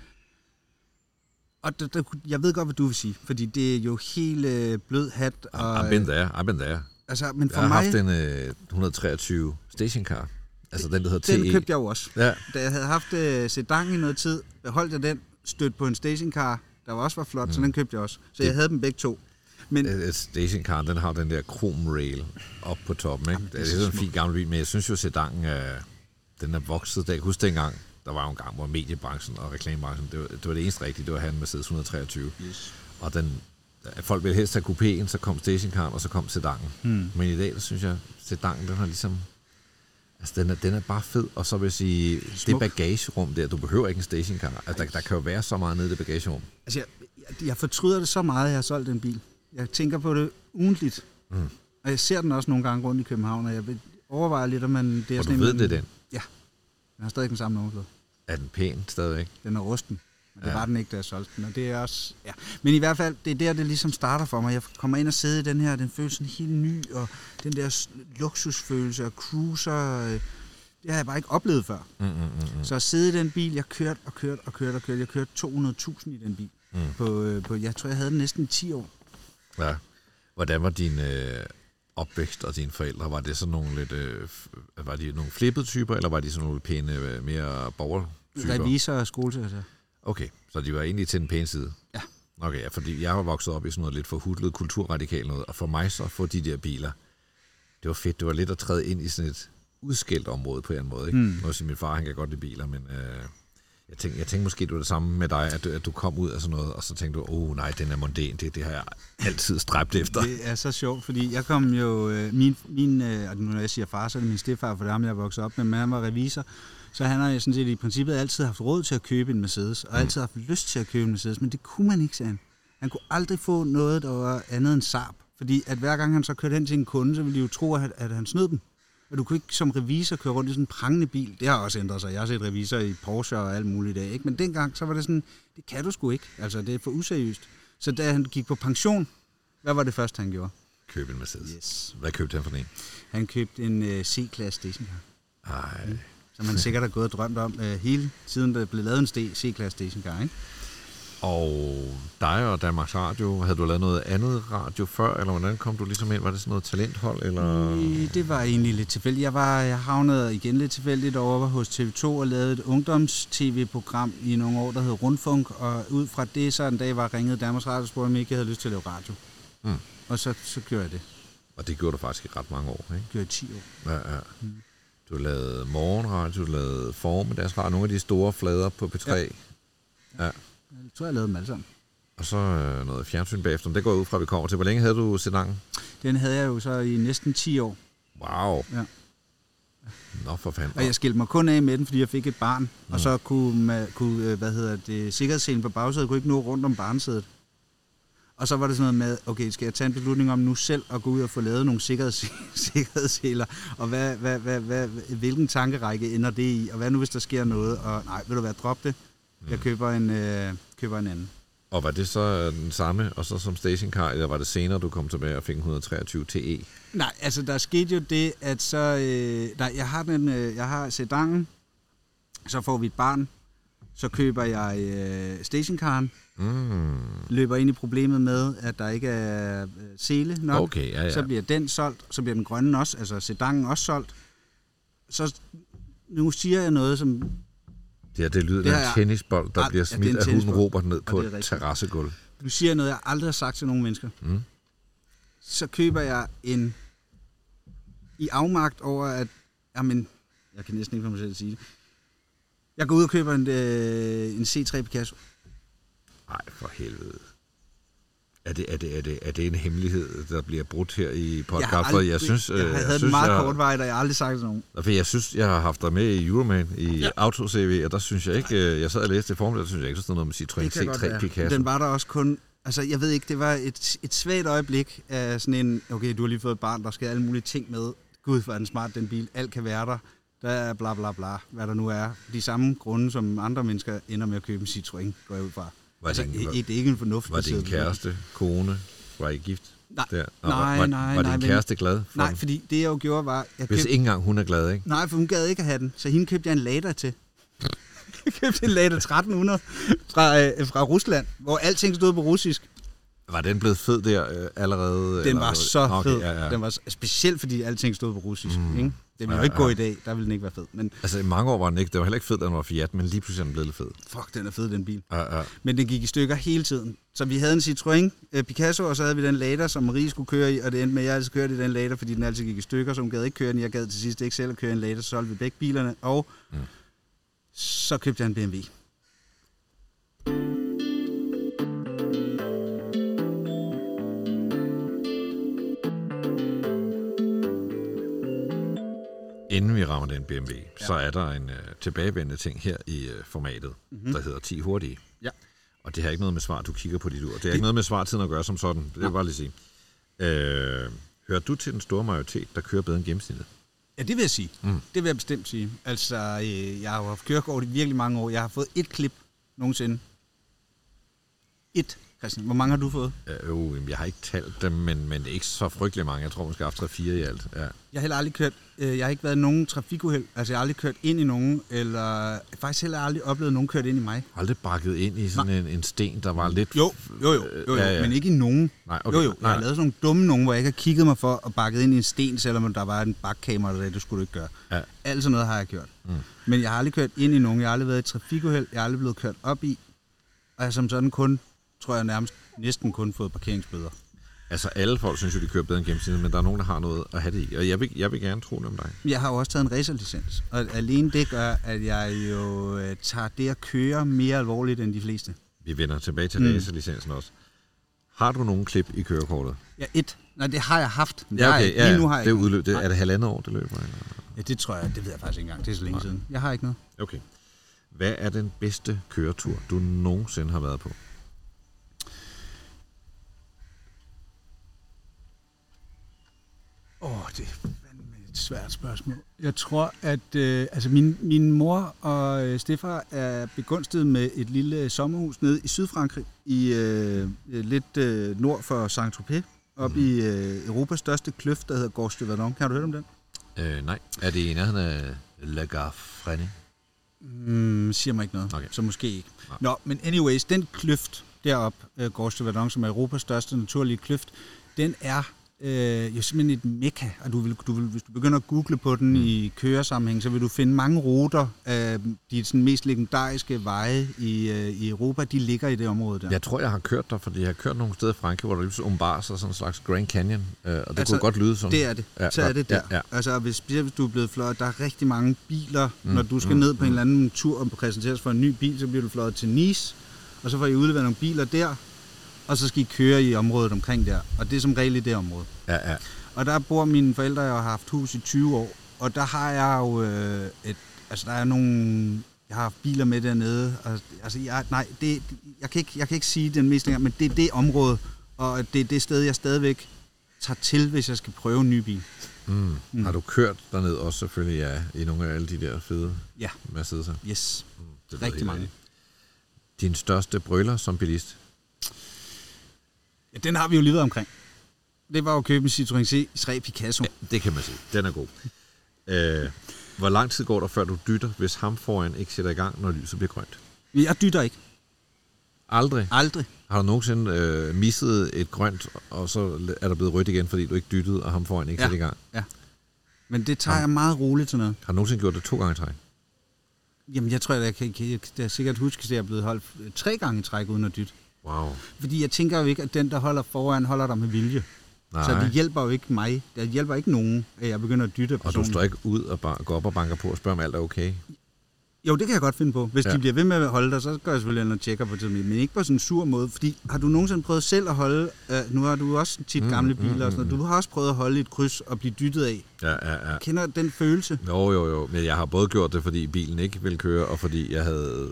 og det, det, jeg ved godt, hvad du vil sige, fordi det er jo helt øh, blød hat. Og, I've been there, I've been there. altså, men Jeg for har mig, haft en øh, 123 stationcar. Altså den, der hedder den TE. købte jeg jo også. Ja, Da jeg havde haft øh, sedan i noget tid, beholdt jeg den, stødt på en stationcar, der også var flot, mm. så den købte jeg også. Så Det- jeg havde dem begge to. Men et, et stationcar, den har den der chrome rail op på toppen. Ikke? Jamen, det, det er er så sådan en fin gammel bil, men jeg synes jo, sedanen er, den er vokset. Jeg kan huske dengang, der var jo en gang, hvor mediebranchen og reklamebranchen, det var det, var det eneste rigtige, det var have en Mercedes 123. yes. Og den, folk ville helst have coupéen, så kom stationcaren, og så kom sedanen. hmm. Men i dag, der synes jeg, sedanen, den har ligesom... Altså, den er, den er bare fed, og så vil jeg sige, det Smuk. bagagerum der, du behøver ikke en stationcar. Altså, der, der kan jo være så meget nede i det bagagerum. Altså, jeg, jeg, jeg fortryder det så meget, at jeg har solgt den bil. Jeg tænker på det ugentligt. Mm. Og jeg ser den også nogle gange rundt i København, og jeg vil overveje lidt, om man... Det er Og du sådan ved, en, det er den. Den har stadig den samme nummerplade. Er den pæn stadigvæk? Den er rusten. Og det Ja. ja. var den ikke, da jeg solgte den. Og det er også... Ja. Men i hvert fald, det er der, det ligesom starter for mig. Jeg kommer ind og sidder i den her, den føles sådan helt ny, og den der luksusfølelse og cruiser... øh, Det har jeg bare ikke oplevet før. Mm, mm, mm, mm. Så at sidde i den bil, jeg kørte og kørte og kørte og kørte. Jeg kørte 200.000 i den bil. Mm. På, øh, på, jeg tror, jeg havde den næsten 10 år. Ja. Hvordan var din øh, opvækst og dine forældre? Var det sådan nogle lidt... Øh, var de nogle flippede typer, eller var de sådan nogle pæne, øh, mere borgertyper? Revisor og skolesekretær. Okay, så de var egentlig til den pæne side? Ja. Okay, ja, fordi jeg var vokset op i sådan noget lidt forhudlet kulturradikal noget, og for mig så at få de der biler, det var fedt. Det var lidt at træde ind i sådan et udskilt område på en måde. Ikke? Mm. Siger min far, han kan godt lide biler, men øh, jeg, tænkte, jeg tænkte måske, det var det samme med dig, at du, at du kom ud af sådan noget, og så tænkte du, åh oh, nej, den er mondæn, det, det har jeg altid stræbt efter. Det er så sjovt, fordi jeg kom jo, øh, min, min øh, og nu når jeg siger far, så er det min stefar, for det er ham, jeg vokset op med, men han var revisor, så han har sådan set i princippet altid haft råd til at købe en Mercedes, og Mm. altid haft lyst til at købe en Mercedes, men det kunne man ikke, sagde han. Han kunne aldrig få noget, der var andet end Saab. Fordi at hver gang han så kørte hen til en kunde, så ville de jo tro, at, at han snød dem. Og du kunne ikke som revisor køre rundt i sådan en prangende bil. Det har også ændret sig. Jeg har set revisor i Porsche og alt muligt i dag. Ikke? Men dengang, så var det sådan, det kan du sgu ikke. Altså, det er for useriøst. Så da han gik på pension, hvad var det første, han gjorde? Køb en Mercedes. Yes. Hvad købte han for en? Han købte en uh, C-klasse stationcar. Ej. Som han sikkert har gået og drømt om uh, hele tiden, der blev lavet en C-klasse stationcar. Ikke? Og dig og Danmarks Radio, havde du lavet noget andet radio før, eller hvordan kom du ligesom ind? Var det sådan noget talenthold, eller? Øh, Det var egentlig lidt tilfældigt. Jeg, var, jeg havnede igen lidt tilfældigt over hos TV2 og lavede et ungdoms-tv-program i nogle år, der hed Rundfunk. Og ud fra det, så en dag var ringet Danmarks Radio og spurgte, om jeg ikke havde lyst til at lave radio. Mm. Og så, så gjorde jeg det. Og det gjorde du faktisk i ret mange år, ikke? Det gjorde jeg 10 år. Ja, ja. Du lavede morgenradio, du lavede formiddagsradio, nogle af de store flader på P3. Ja. ja. Jeg tror, jeg lavede dem alle sammen. Og så øh, noget fjernsyn bagefter. Men det går ud fra, at vi kommer til. Hvor længe havde du sedangen? Den havde jeg jo så i næsten 10 år. Wow. Ja. Nå for fanden. Og jeg skilte mig kun af med den, fordi jeg fik et barn. Mm. Og så kunne, man, kunne øh, hvad hedder det, sikkerhedsselen på bagsædet kunne ikke nå rundt om barnsædet. Og så var det sådan noget med, okay, skal jeg tage en beslutning om nu selv at gå ud og få lavet nogle sikkerheds, sikkerhedsseler, og hvad, hvad, hvad, hvad, hvilken tankerække ender det i, og hvad nu hvis der sker noget, og nej, vil du være, drop det, jeg køber en, øh, køber en anden. Og var det så øh, den samme, og så som stationcar, eller var det senere, du kom tilbage og fik en 123 TE? Nej, altså der skete jo det, at så, øh, nej, jeg har den, øh, jeg har sedangen, så får vi et barn, så køber jeg øh, stationcaren, Mm. løber ind i problemet med, at der ikke er øh, sele nok. Okay, ja, ja. Så bliver den solgt, så bliver den grønne også, altså sedangen også solgt. Så nu siger jeg noget, som... Det her, det lyder Det af en jeg- tennisbold, der bliver ja, er smidt en af hunden. Robert ned på et terrassegulv. Du siger noget, jeg aldrig har sagt til nogen mennesker. Mm. Så køber jeg en... I afmagt over, at... Jamen, jeg kan næsten ikke få mig selv at sige det. Jeg går ud og køber en, øh, en C3 Picasso. Nej, for helvede. Er det, er, det, er, det, er det en hemmelighed, der bliver brudt her i podcast? har For jeg synes, jeg, øh, jeg havde synes, den meget jeg, kort vej, og jeg har aldrig sagt til nogen. For jeg synes, jeg har haft dig med i Euroman i ja. Auto-CV, og der synes jeg ikke, øh, jeg sad og læste i form, der synes jeg ikke, der stod noget med Citroën Det kan godt C3 være. Picasso. Den var der også kun... Altså, jeg ved ikke, det var et, et svagt øjeblik af sådan en... Okay, du har lige fået et barn, der skal alle mulige ting med. Gud, hvor er den smart, den bil. Alt kan være der. Der er bla bla bla, hvad der nu er. De samme grunde, som andre mennesker ender med at købe en Citroën, går jeg ud fra. Var altså, din- det, var- det er ikke en fornuft. Var din kæreste, kone, var I gift? Nej, Der? Nå, nej, var, nej, Var nej, din kæreste glad for Nej, den? fordi det jeg jo gjorde var... Jeg Hvis ikke engang hun er glad, ikke? Nej, for hun gad ikke at have den, så hende købte jeg en Lada til. jeg købte en Lada 1300 fra, øh, fra Rusland, hvor alting stod på russisk. Var den blevet fed der øh, allerede? Den eller- var så okay, fed. Ja, ja. Den var specielt fordi alting stod på russisk. Mm. Ikke? Det ville jo ikke ja. gå i dag. Der ville den ikke være fed. Men Altså i mange år var den ikke, det var heller ikke fed, da den var Fiat, men lige pludselig er den blevet fed. fuck, den er fed, den bil. Ja, ja. Men den gik i stykker hele tiden. Så vi havde en Citroën øh, Picasso, og så havde vi den Lada, som Marie skulle køre i, og det endte med, at jeg altid kørte i den Lada, fordi den altid gik i stykker, så hun gad ikke køre den. Jeg gad til sidst ikke selv at køre en Lada, så solgte vi begge bilerne, og Mm. så købte jeg en BMW. Inden vi rammer den BMW, ja. så er der en øh, tilbagevendende ting her i øh, formatet, mm-hmm. der hedder 10 hurtige. Ja. Og det har ikke noget med svar, du kigger på dit ur. Det har ikke noget med svartiden at gøre som sådan. Det vil jeg bare lige sige. Øh, hører du til den store majoritet, der kører bedre end gennemsnittet? Ja, det vil jeg sige. Mm. Det vil jeg bestemt sige. Altså, øh, jeg har jo haft kørekort i virkelig mange år. Jeg har fået et klip nogensinde. Et, Christian. Hvor mange har du fået? Øh, jo, jeg har ikke talt dem, men, men ikke så frygtelig mange. Jeg tror måske, jeg haft 3-4 i alt. Ja. Jeg har heller aldrig kørt, øh, jeg har ikke været i nogen trafikuheld. Altså, jeg har aldrig kørt ind i nogen, eller faktisk heller aldrig oplevet nogen kørt ind i mig. Aldrig bakket ind i sådan en, en sten, der var lidt... Jo, jo, jo, jo, jo Ja, ja. men ikke i nogen. Nej, okay. Jo, jo, jeg Nej. har lavet sådan nogle dumme nogen, hvor jeg ikke har kigget mig for og bakket ind i en sten, selvom der var en bakkamera, der det skulle du ikke gøre. Ja. Alt sådan noget har jeg gjort. Mm. Men jeg har aldrig kørt ind i nogen. Jeg har aldrig været i trafikuheld. Jeg har aldrig blevet kørt op i. Og jeg har som sådan kun, tror jeg nærmest, næsten kun fået parkeringsbøder. Altså, alle folk synes jo, de kører bedre end gennemsnittet, men der er nogen, der har noget at have det i. Og jeg vil, jeg vil gerne tro det om dig. Jeg har jo også taget en racerlicens, og alene det gør, at jeg jo øh, tager det at køre mere alvorligt end de fleste. Vi vender tilbage til Mm. racerlicensen også. Har du nogen klip i kørekortet? Ja, et. Nej, det har jeg haft. det har jeg ikke. Lige nu har jeg det er udløb. Det, Nej. er det halvandet år, det løber? Eller? Ja, det tror jeg, det ved jeg faktisk ikke engang. Det er så længe siden. Jeg har ikke noget. Okay. Hvad er den bedste køretur, du nogensinde har været på? Åh, oh, det er et svært spørgsmål. Jeg tror, at øh, altså min, min mor og øh, stefar er begunstiget med et lille sommerhus nede i Sydfrankrig, i øh, lidt øh, nord for Saint-Tropez, op mm. i øh, Europas største kløft, der hedder Gorge de Verdon. Kan du høre om den? Øh, nej. Er det i nærheden af La Garfrenne? Mm, siger mig ikke noget, okay. så måske ikke. Nej. Nå, men anyways, den kløft derop, øh, Gorge de Verdon, som er Europas største naturlige kløft, den er øh, jo simpelthen et mekka, og du vil, du vil, hvis du begynder at google på den mm. i køresammenhæng, så vil du finde mange ruter af de sådan, mest legendariske veje i, øh, i Europa, de ligger i det område der. Jeg tror, jeg har kørt der, fordi jeg har kørt nogle steder i Frankrig, hvor der er umbars og sådan en slags Grand Canyon, øh, og det altså, kunne godt lyde som... Det er det, ja, så er det der. Ja, ja. Altså, hvis, hvis du er blevet fløjet, der er rigtig mange biler, mm, når du skal mm, ned på mm. en eller anden tur og præsenteres for en ny bil, så bliver du fløjet til Nice, og så får I udleveret nogle biler der, og så skal I køre i området omkring der. Og det er som regel i det område. Ja, ja. Og der bor mine forældre, jeg har haft hus i 20 år, og der har jeg jo øh, et, altså der er nogle, jeg har haft biler med dernede, og, altså jeg, nej, det, jeg, kan ikke, jeg kan ikke sige den mest længere, men det er det område, og det er det sted, jeg stadigvæk tager til, hvis jeg skal prøve en ny bil. Mm. Mm. Har du kørt derned også selvfølgelig, ja, i nogle af alle de der fede ja. Mercedes'er? Yes, mm, det rigtig mange. Din største brøler som bilist? Ja, den har vi jo lige været omkring. Det var jo købe en Citroën C3 Picasso. Ja, det kan man sige. Den er god. Øh, hvor lang tid går der, før du dytter, hvis ham foran ikke sætter i gang, når lyset bliver grønt? Jeg dytter ikke. Aldrig? Aldrig. Har du nogensinde øh, misset et grønt, og så er der blevet rødt igen, fordi du ikke dyttede, og ham foran ikke ja. sætter i gang? Ja. Men det tager har, jeg meget roligt til noget. Har du nogensinde gjort det to gange i træk? Jamen, jeg tror, at jeg kan, jeg kan sikkert huske, at jeg er blevet holdt tre gange i træk uden at dytte. Wow. Fordi jeg tænker jo ikke, at den, der holder foran, holder der med vilje. Nej. Så det hjælper jo ikke mig. Det hjælper ikke nogen, at jeg begynder at dytte personen. Og du står ikke ud og går op og banker på og spørger, om alt er okay? Jo, det kan jeg godt finde på. Hvis ja. de bliver ved med at holde dig, så gør jeg selvfølgelig noget tjekker på det, men ikke på sådan en sur måde. Fordi har du nogensinde prøvet selv at holde, uh, nu har du også tit mm, gamle biler mm, og sådan noget, mm. du har også prøvet at holde et kryds og blive dyttet af. Ja, ja, ja. Kender den følelse? Jo, jo, jo. Men jeg har både gjort det, fordi bilen ikke ville køre, og fordi jeg, havde,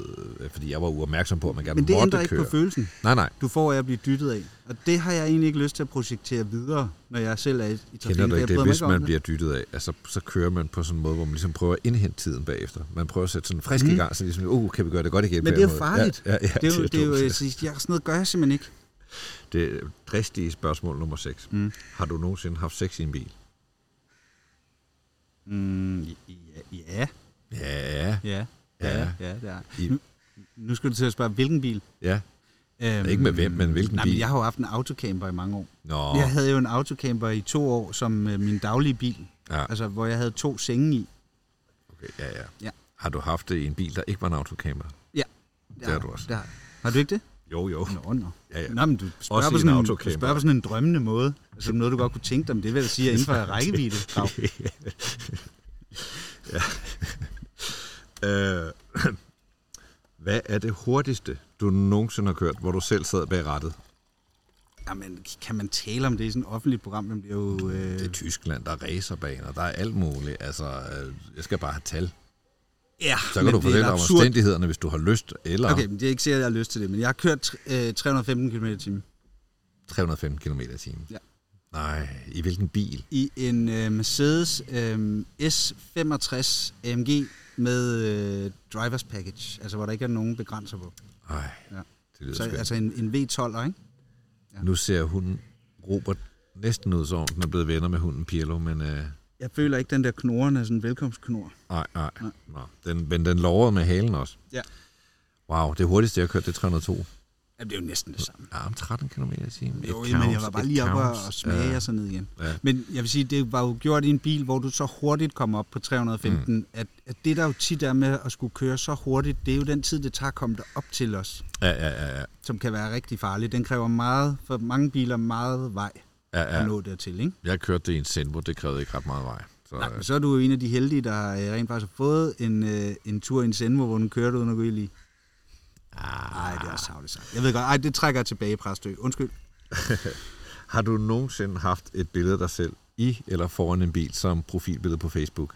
fordi jeg var uopmærksom på, at man gerne måtte køre. Men det ændrer ikke på følelsen. Nej, nej. Du får af at blive dyttet af. Og det har jeg egentlig ikke lyst til at projektere videre, når jeg selv er i trafikken. Kender du ikke det? Hvis man bliver dyttet af, altså, så kører man på sådan en måde, hvor man ligesom prøver at indhente tiden bagefter. Man prøver at sætte sådan frisk mm. i gang, så ligesom, uh, kan vi gøre det godt igen? Men det er jo farligt. Ja, ja, ja, det er jo, det er jo, det er jo jeg, sådan noget gør jeg simpelthen ikke. Det er dristige spørgsmål nummer 6. Mm. Har du nogensinde haft sex i en bil? Mm, ja. Ja. Ja. Ja, ja, ja det er. Nu, nu skal du til at spørge, hvilken bil? Ja. Øhm, ikke med hvem, men hvilken nej, bil? Men jeg har jo haft en autocamper i mange år. Nå. Jeg havde jo en autocamper i to år som øh, min daglige bil. Ja. Altså, hvor jeg havde to senge i. Okay, ja, ja, ja. Har du haft det i en bil, der ikke var en autocamper? Ja. Det har du også. Det har, har du ikke det? Jo, jo. Nå, nå. Ja, ja. Nå, men du spørger, på sådan, en, du spørger på sådan en drømmende måde. Altså noget, du godt kunne tænke dig, men det vil jeg sige, inden for rækkevidde. ja. øh, hvad er det hurtigste, du nogensinde har kørt, hvor du selv sad bag rattet? Jamen, kan man tale om det i sådan et offentligt program? Det, bliver jo, øh... det er Tyskland, der er racerbaner, der er alt muligt. Altså, øh, jeg skal bare have tal. Ja, Så kan du fortælle om omstændighederne, hvis du har lyst. Eller... Okay, men det er ikke sikkert, at jeg har lyst til det, men jeg har kørt øh, 315 km i timen. 315 km i timen? Ja. Nej, i hvilken bil? I en øh, Mercedes øh, S65 AMG med øh, drivers package, altså hvor der ikke er nogen begrænser på. Nej, ja. det lyder Så, Altså en, en V12'er, ikke? Ja. Nu ser hunden Robert næsten ud som den er blevet venner med hunden Pirlo, men... Øh... Jeg føler ikke den der knoren er sådan en velkomstknor. Nej, nej. nej. Den, men den lover med halen også. Ja. Wow, det hurtigste, jeg har kørt, det er 302. Jamen, det er jo næsten det samme. Ja, om 13 km i timen. Jo, counts, men jeg var bare lige oppe og smage ja. og så ned igen. Ja. Men jeg vil sige, det var jo gjort i en bil, hvor du så hurtigt kommer op på 315, mm. at, at det der jo tit er med at skulle køre så hurtigt, det er jo den tid, det tager at komme op til os. Ja, ja, ja, ja. Som kan være rigtig farligt. Den kræver meget, for mange biler, meget vej ja, ja. at nå dertil, ikke? Jeg kørte det i en Senvo, det krævede ikke ret meget vej. Så, Nej, men så er du jo en af de heldige, der rent faktisk har fået en, øh, en tur i en Senvo, hvor du kørte uden at gå i lige. Nej, det er savligt sagt. Jeg ved godt, ej, det trækker jeg tilbage, Præstø. Undskyld. har du nogensinde haft et billede af dig selv i eller foran en bil som profilbillede på Facebook?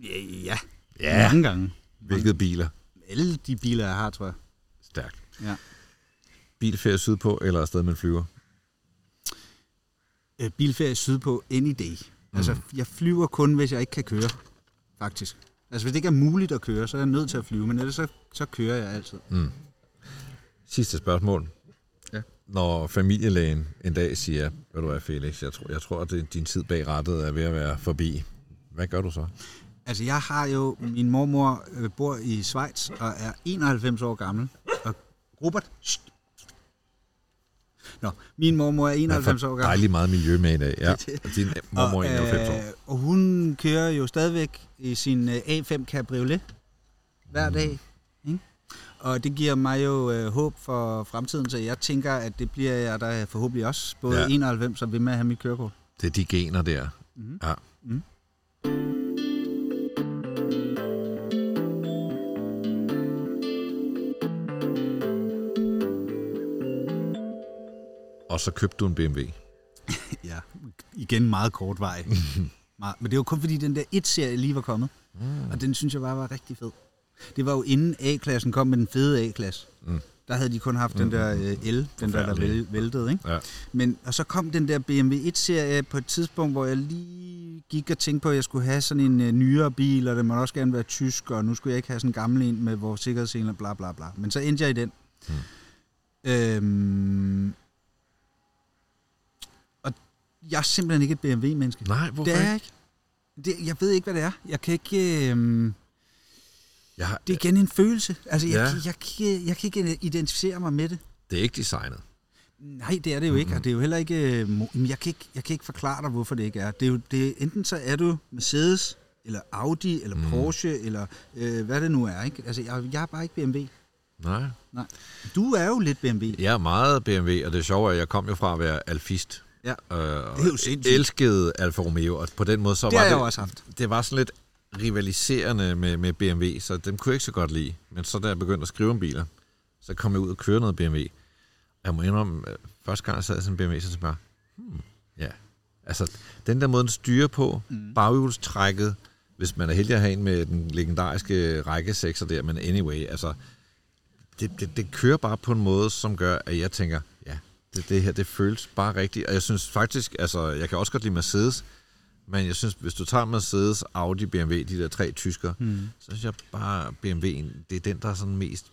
Ja, ja. ja. Mange gange. Hvilke biler? Alle de biler, jeg har, tror jeg. Stærkt. Ja. Bilferie sydpå eller afsted med en flyver? Øh, bilferie sydpå any day. Mm. Altså, jeg flyver kun, hvis jeg ikke kan køre, faktisk. Altså, hvis det ikke er muligt at køre, så er jeg nødt til at flyve, men ellers så, så kører jeg altid. Mm. Sidste spørgsmål. Ja. Når familielægen en dag siger, ved du hvad Felix, jeg tror, jeg tror at din tid bag rattet er ved at være forbi. Hvad gør du så? Altså, jeg har jo... Min mormor øh, bor i Schweiz og er 91 år gammel. Og Robert... Shh. Nå, min mormor er 91 år gammel. Dejligt meget miljø med i dag. Ja. Og din mormor er og, 91 år. øh, og hun kører jo stadigvæk i sin øh, A5 Cabriolet hver Mm. dag. Ikke? Og det giver mig jo øh, håb for fremtiden, så jeg tænker, at det bliver jeg der forhåbentlig også. Både Ja. ja. 91 og ved med at have mit kørekort. Det er de gener der. Mhm. Ja. Mhm. Og så købte du en BMW. Ja, igen meget kort vej. Men det var kun fordi den der 1-serie lige var kommet. Mm. Og den synes jeg bare var rigtig fed. Det var jo inden A-klassen kom med den fede A-klasse. Mm. Der havde de kun haft den der øh, L, den der, der væltede. Ikke? Ja. Men, og så kom den der BMW 1-serie på et tidspunkt, hvor jeg lige gik og tænkte på, at jeg skulle have sådan en øh, nyere bil, og det må også gerne være tysk, og nu skulle jeg ikke have sådan en gammel en med vores sikkerhedssele, bla bla bla. Men så endte jeg i den. Mm. Øhm, jeg er simpelthen ikke et BMW-menneske. Nej, hvorfor Det er jeg ikke? Det, jeg ved ikke, hvad det er. Jeg kan ikke... Øhm, Jeg har, det er igen en følelse. Altså, jeg, Ja. jeg, jeg, kan- jeg kan ikke identificere mig med det. det er ikke designet. Nej, det er det jo ikke, og det er jo heller ikke... øh, jeg, kan ikke jeg kan ikke forklare dig, hvorfor det ikke er. Det er jo, det enten så er du Mercedes, eller Audi, eller Mhm. Porsche, eller øh, hvad det nu er. Ikke? Altså, jeg, jeg er bare ikke BMW. Nej. Du er jo lidt BMW. Jeg er meget BMW, og det er, at jeg kom jo fra at være alfist. Ja. Øh, og Det er jo sindssygt. elskede Alfa Romeo, og på den måde så det var det, jo også haft. det var sådan lidt rivaliserende med, med BMW, så dem kunne jeg ikke så godt lide. Men så da jeg begyndte at skrive om biler, så kom jeg ud og køre noget BMW. Jeg må indrømme, øh, første gang jeg sad i sådan en BMW, så tænkte jeg bare, hmm, ja. Altså, den der måde, den styrer på, mm. baghjulstrækket, hvis man er heldig at have en med den legendariske række 6'er der, men anyway, altså, det, det, det kører bare på en måde, som gør, at jeg tænker, det, det her, det føles bare rigtigt. Og jeg synes faktisk, altså, jeg kan også godt lide Mercedes, men jeg synes, hvis du tager Mercedes, Audi, BMW, de der tre tysker, Mm. så synes jeg bare, BMW'en, det er den, der er sådan mest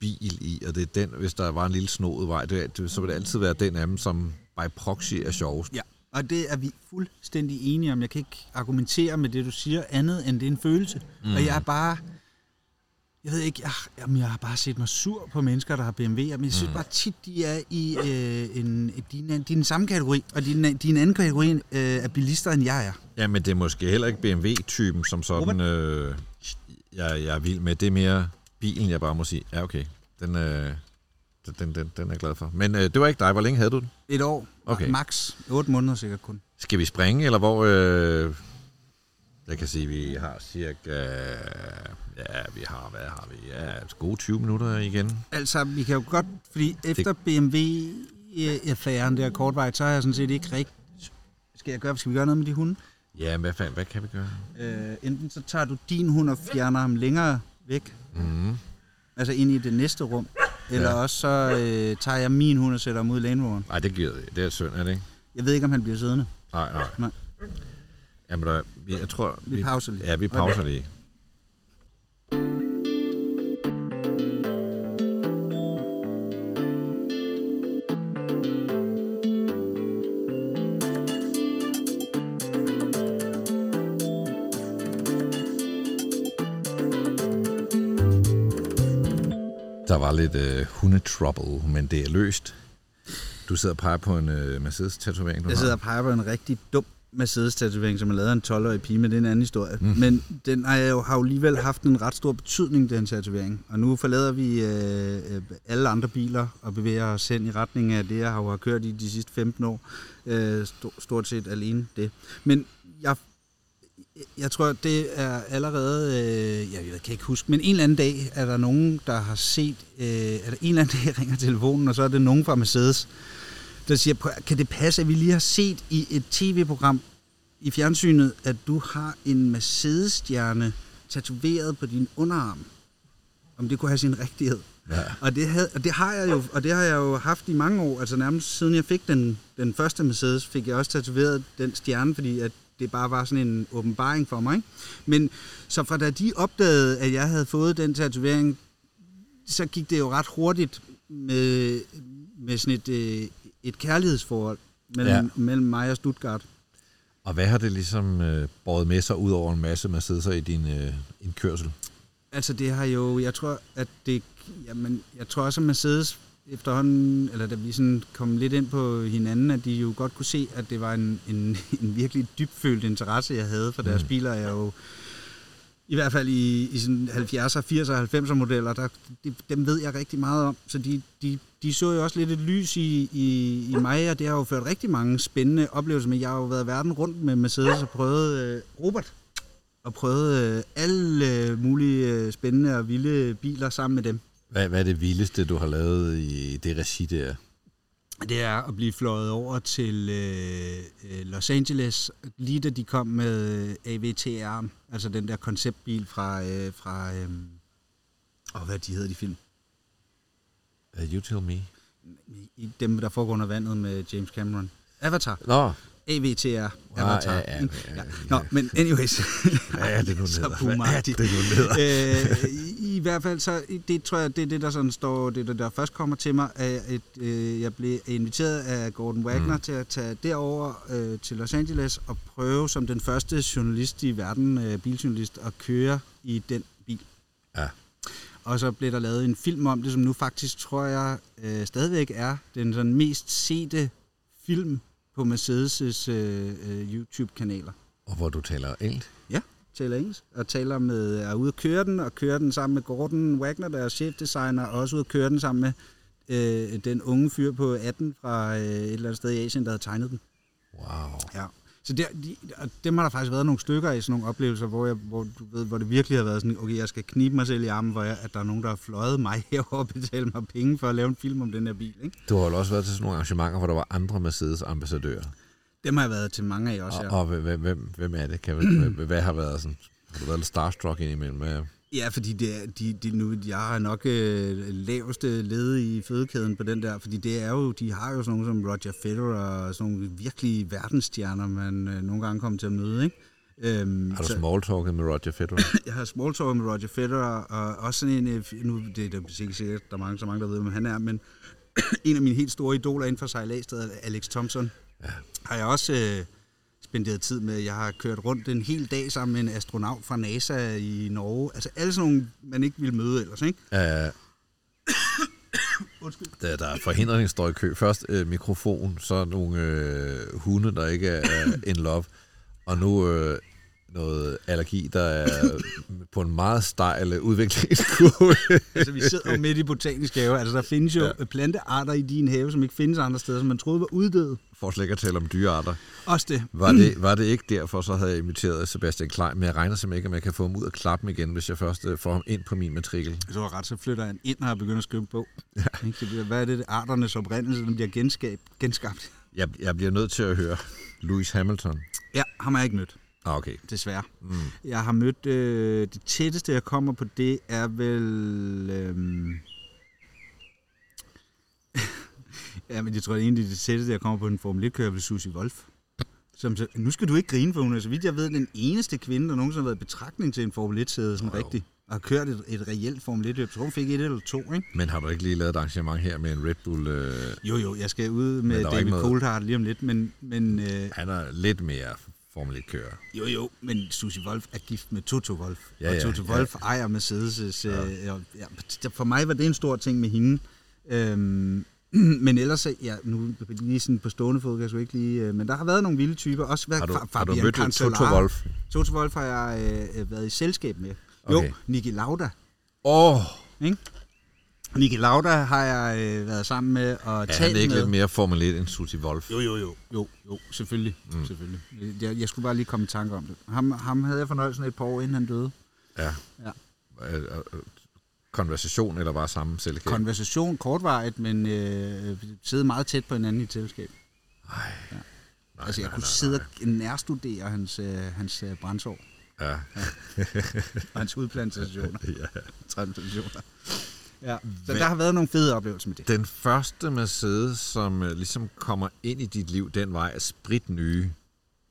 bil i, og det er den, hvis der var en lille snodet vej, det, det, så vil det altid være den af dem, som by proxy er sjovest. Ja, og det er vi fuldstændig enige om. Jeg kan ikke argumentere med det, du siger, andet end det er en følelse. Mm. Og jeg er bare... Jeg ved ikke, jeg, jamen, jeg har bare set mig sur på mennesker, der har BMW, men jeg synes mm. bare tit, de er i øh, en, de, en- de er i den samme kategori, og de er, en- de er en anden kategori øh, af bilister, end jeg er. Ja, men det er måske heller ikke BMW-typen, som sådan, øh, jeg, jeg er vild med. Det er mere bilen, jeg bare må sige, ja okay, den, øh, den, den, den er jeg glad for. Men øh, det var ikke dig, hvor længe havde du den? Et år, Okay. okay. max 8 måneder sikkert kun. Skal vi springe, eller hvor... Øh, jeg kan sige, vi har cirka... Ja, vi har, hvad har vi? Ja, gode 20 minutter igen. Altså, vi kan jo godt, fordi efter BMW-affæren der kortvej, så har jeg sådan set ikke rigtig... Skal, jeg gøre, skal vi gøre noget med de hunde? Ja, hvad, fanden, hvad kan vi gøre? Øh, enten så tager du din hund og fjerner ham længere væk, Mm. altså ind i det næste rum, eller Ja. også så øh, tager jeg min hund og sætter ham ud i lanevognen. Nej, det giver det. er synd, er det ikke? Jeg ved ikke, om han bliver siddende. Nej, nej. Nej. Jamen, der, jeg tror... Vi pauser lige. Ja, vi pauser lige. Der var lidt øh, hundetrouble, men det er løst. Du sidder og peger på en øh, Mercedes-tatovering, du Jeg har. sidder og peger på en rigtig dum Mercedes-tatovering, som er lavet af en 12-årig pige, men det er en anden historie. Mm. Men den har jo, har jo alligevel haft en ret stor betydning, den tatovering. Og nu forlader vi øh, øh, alle andre biler og bevæger os hen i retning af det, jeg har kørt i de sidste 15 år. Øh, st- stort set alene det. Men jeg, jeg tror, det er allerede, øh, jeg, jeg kan ikke huske, men en eller anden dag er der nogen, der har set, øh, er der en eller anden dag, ringer telefonen, og så er det nogen fra Mercedes, der siger, "Prøv, kan det passe, at vi lige har set i et tv-program i fjernsynet, at du har en Mercedes-stjerne tatoveret på din underarm? Om det kunne have sin rigtighed. Ja. og, det havde, og det har jeg jo, og det har jeg jo haft i mange år, altså nærmest siden jeg fik den, den første Mercedes, fik jeg også tatoveret den stjerne, fordi at det bare var sådan en åbenbaring for mig. Ikke? Men så fra da de opdagede, at jeg havde fået den tatovering, så gik det jo ret hurtigt med, med sådan et, øh, et kærlighedsforhold mellem, ja. mellem mig og Stuttgart. Og hvad har det ligesom øh, båret med sig ud over en masse Mercedes'er i din øh, kørsel? Altså det har jo, jeg tror, at det, jamen, jeg tror også, at Mercedes efterhånden, eller da vi sådan kom lidt ind på hinanden, at de jo godt kunne se, at det var en, en, en virkelig dybfølt interesse, jeg havde for deres mm. biler. Jeg jo, i hvert fald i, i sådan 70'er, 80'er og 90'er modeller, der, de, dem ved jeg rigtig meget om. Så de, de, de så jo også lidt et lys i, i, i mig, og det har jo ført rigtig mange spændende oplevelser med. Jeg har jo været verden rundt med Mercedes og prøvet øh, Robert og prøvet øh, alle mulige øh, spændende og vilde biler sammen med dem. Hvad, hvad er det vildeste, du har lavet i det regi der? Det er at blive fløjet over til øh, øh Los Angeles, lige da de kom med AVTR, altså den der konceptbil fra, øh, fra øh, oh, hvad de hedder de film? Uh, you tell me. I dem, der foregår under vandet med James Cameron. Avatar. Nå. AVTR. Avatar. Ah, ja, ja, ja, ja. Nå, men anyways. ja, det er nu neder. Ja, det er nu øh, i, hvert fald, så det tror jeg, det er det, der sådan står, det der, der først kommer til mig, at et, øh, jeg blev inviteret af Gordon Wagner mm. til at tage derover øh, til Los Angeles og prøve som den første journalist i verden, øh, biljournalist, at køre i den bil. Ja. Og så blev der lavet en film om det, som nu faktisk, tror jeg, øh, stadigvæk er den sådan mest sete film på Mercedes' øh, øh, YouTube-kanaler. Og hvor du taler engelsk? Taler engelsk. Og taler med, er ude at køre den, og køre den sammen med Gordon Wagner, der er chefdesigner, og også ude at køre den sammen med øh, den unge fyr på 18 fra øh, et eller andet sted i Asien, der havde tegnet den. Wow. Ja. Så der, de, dem har der faktisk været nogle stykker i sådan nogle oplevelser, hvor, jeg, hvor, du ved, hvor det virkelig har været sådan, okay, jeg skal knibe mig selv i armen, hvor jeg, at der er nogen, der har fløjet mig herover og betalt mig penge for at lave en film om den her bil. Ikke? Du har jo også været til sådan nogle arrangementer, hvor der var andre Mercedes-ambassadører. Dem har jeg været til mange af også, ja. Og, og hvem, hvem, er det? Kan, hvad, hvad har været sådan? Har du været lidt starstruck indimellem? Hvad, Ja, fordi det er, de, de nu, jeg har nok øh, laveste led i fødekæden på den der, fordi det er jo, de har jo sådan nogle som Roger Federer og sådan nogle virkelig verdensstjerner, man øh, nogle gange kommer til at møde, ikke? Øhm, har du så, smalltalket med Roger Federer? jeg har smalltalket med Roger Federer, og også sådan en, øh, nu det er det ikke sikkert, der er mange, så mange, der ved, hvem han er, men en af mine helt store idoler inden for sejladsstedet, Alex Thompson, ja. har jeg også... Øh, spenderet tid med. Jeg har kørt rundt en hel dag sammen med en astronaut fra NASA i Norge. Altså alle sådan nogle, man ikke ville møde ellers, ikke? Ja, Undskyld. Der, der er forhindringsstøj i kø. Først øh, mikrofon, så nogle øh, hunde, der ikke er in love. Og nu øh, noget allergi, der er på en meget stejl udviklingskurve. altså, vi sidder jo midt i botanisk have. Altså, der findes jo ja. plantearter i din have, som ikke findes andre steder, som man troede var uddøde. For slet ikke at tale om dyrearter. Også det. Var det, var det ikke derfor, så havde jeg inviteret Sebastian Klein, men jeg regner simpelthen ikke, om jeg kan få ham ud og klappe igen, hvis jeg først øh, får ham ind på min matrikel. Så var ret, så flytter han ind, og har begyndt at skrive på. Ja. Hvad er det, arternes oprindelse, der bliver genskab, genskabt? Jeg, jeg bliver nødt til at høre Louis Hamilton. Ja, ham har jeg ikke mødt. Ah, okay. Desværre. Mm. Jeg har mødt... Øh, det tætteste, jeg kommer på det, er vel... Øh, ja, men jeg tror, det er egentlig det tætteste, jeg kommer på en Formel 1-kører, ved Susie Wolf. Som, så, nu skal du ikke grine, for hun er, så vidt jeg ved, den eneste kvinde, der nogensinde har været i betragtning til en Formel 1-sæde, sådan oh, rigtig. Og har kørt et, et reelt Formel 1 Jeg tror, hun fik et eller to, ikke? Men har du ikke lige lavet et arrangement her med en Red Bull? Øh... Jo, jo, jeg skal ud med David noget... Coulthard lige om lidt, men... men øh... Han er lidt mere Formel 1-kører. Jo, jo, men Susie Wolf er gift med Toto Wolf. Ja, ja, og Toto ja. Wolf ejer Mercedes. Ja. Øh, ja, for mig var det en stor ting med hende. Øhm, men ellers, ja, nu lige sådan på stående fod, kan jeg ikke lige... Øh, men der har været nogle vilde typer. Også har du, har du mødt Toto Wolf? Toto Wolf har jeg øh, været i selskab med. Okay. Jo, Niki Lauda. Åh! Oh. Ikke? Niki Lauda har jeg øh, været sammen med og talt med. Er han ikke lidt mere Formel 1 end Susie Wolf? Jo, jo, jo. Jo, jo selvfølgelig. Mm. selvfølgelig. Jeg, jeg skulle bare lige komme i tanke om det. Ham, ham havde jeg fornøjelsen et par år, inden han døde. Ja. ja. Konversation eller bare samme selskab? Konversation kortvarigt, men øh, sidde meget tæt på hinanden i et selskab. Ej. Ja. Nej, altså, jeg nej, kunne nej, sidde og nærstudere hans, øh, hans øh, brændsår. Ja. ja. og hans udplantationer. ja. Transplantationer. Ja. Så der har været nogle fede oplevelser med det. Den første Mercedes, som øh, ligesom kommer ind i dit liv den vej, er sprit nye.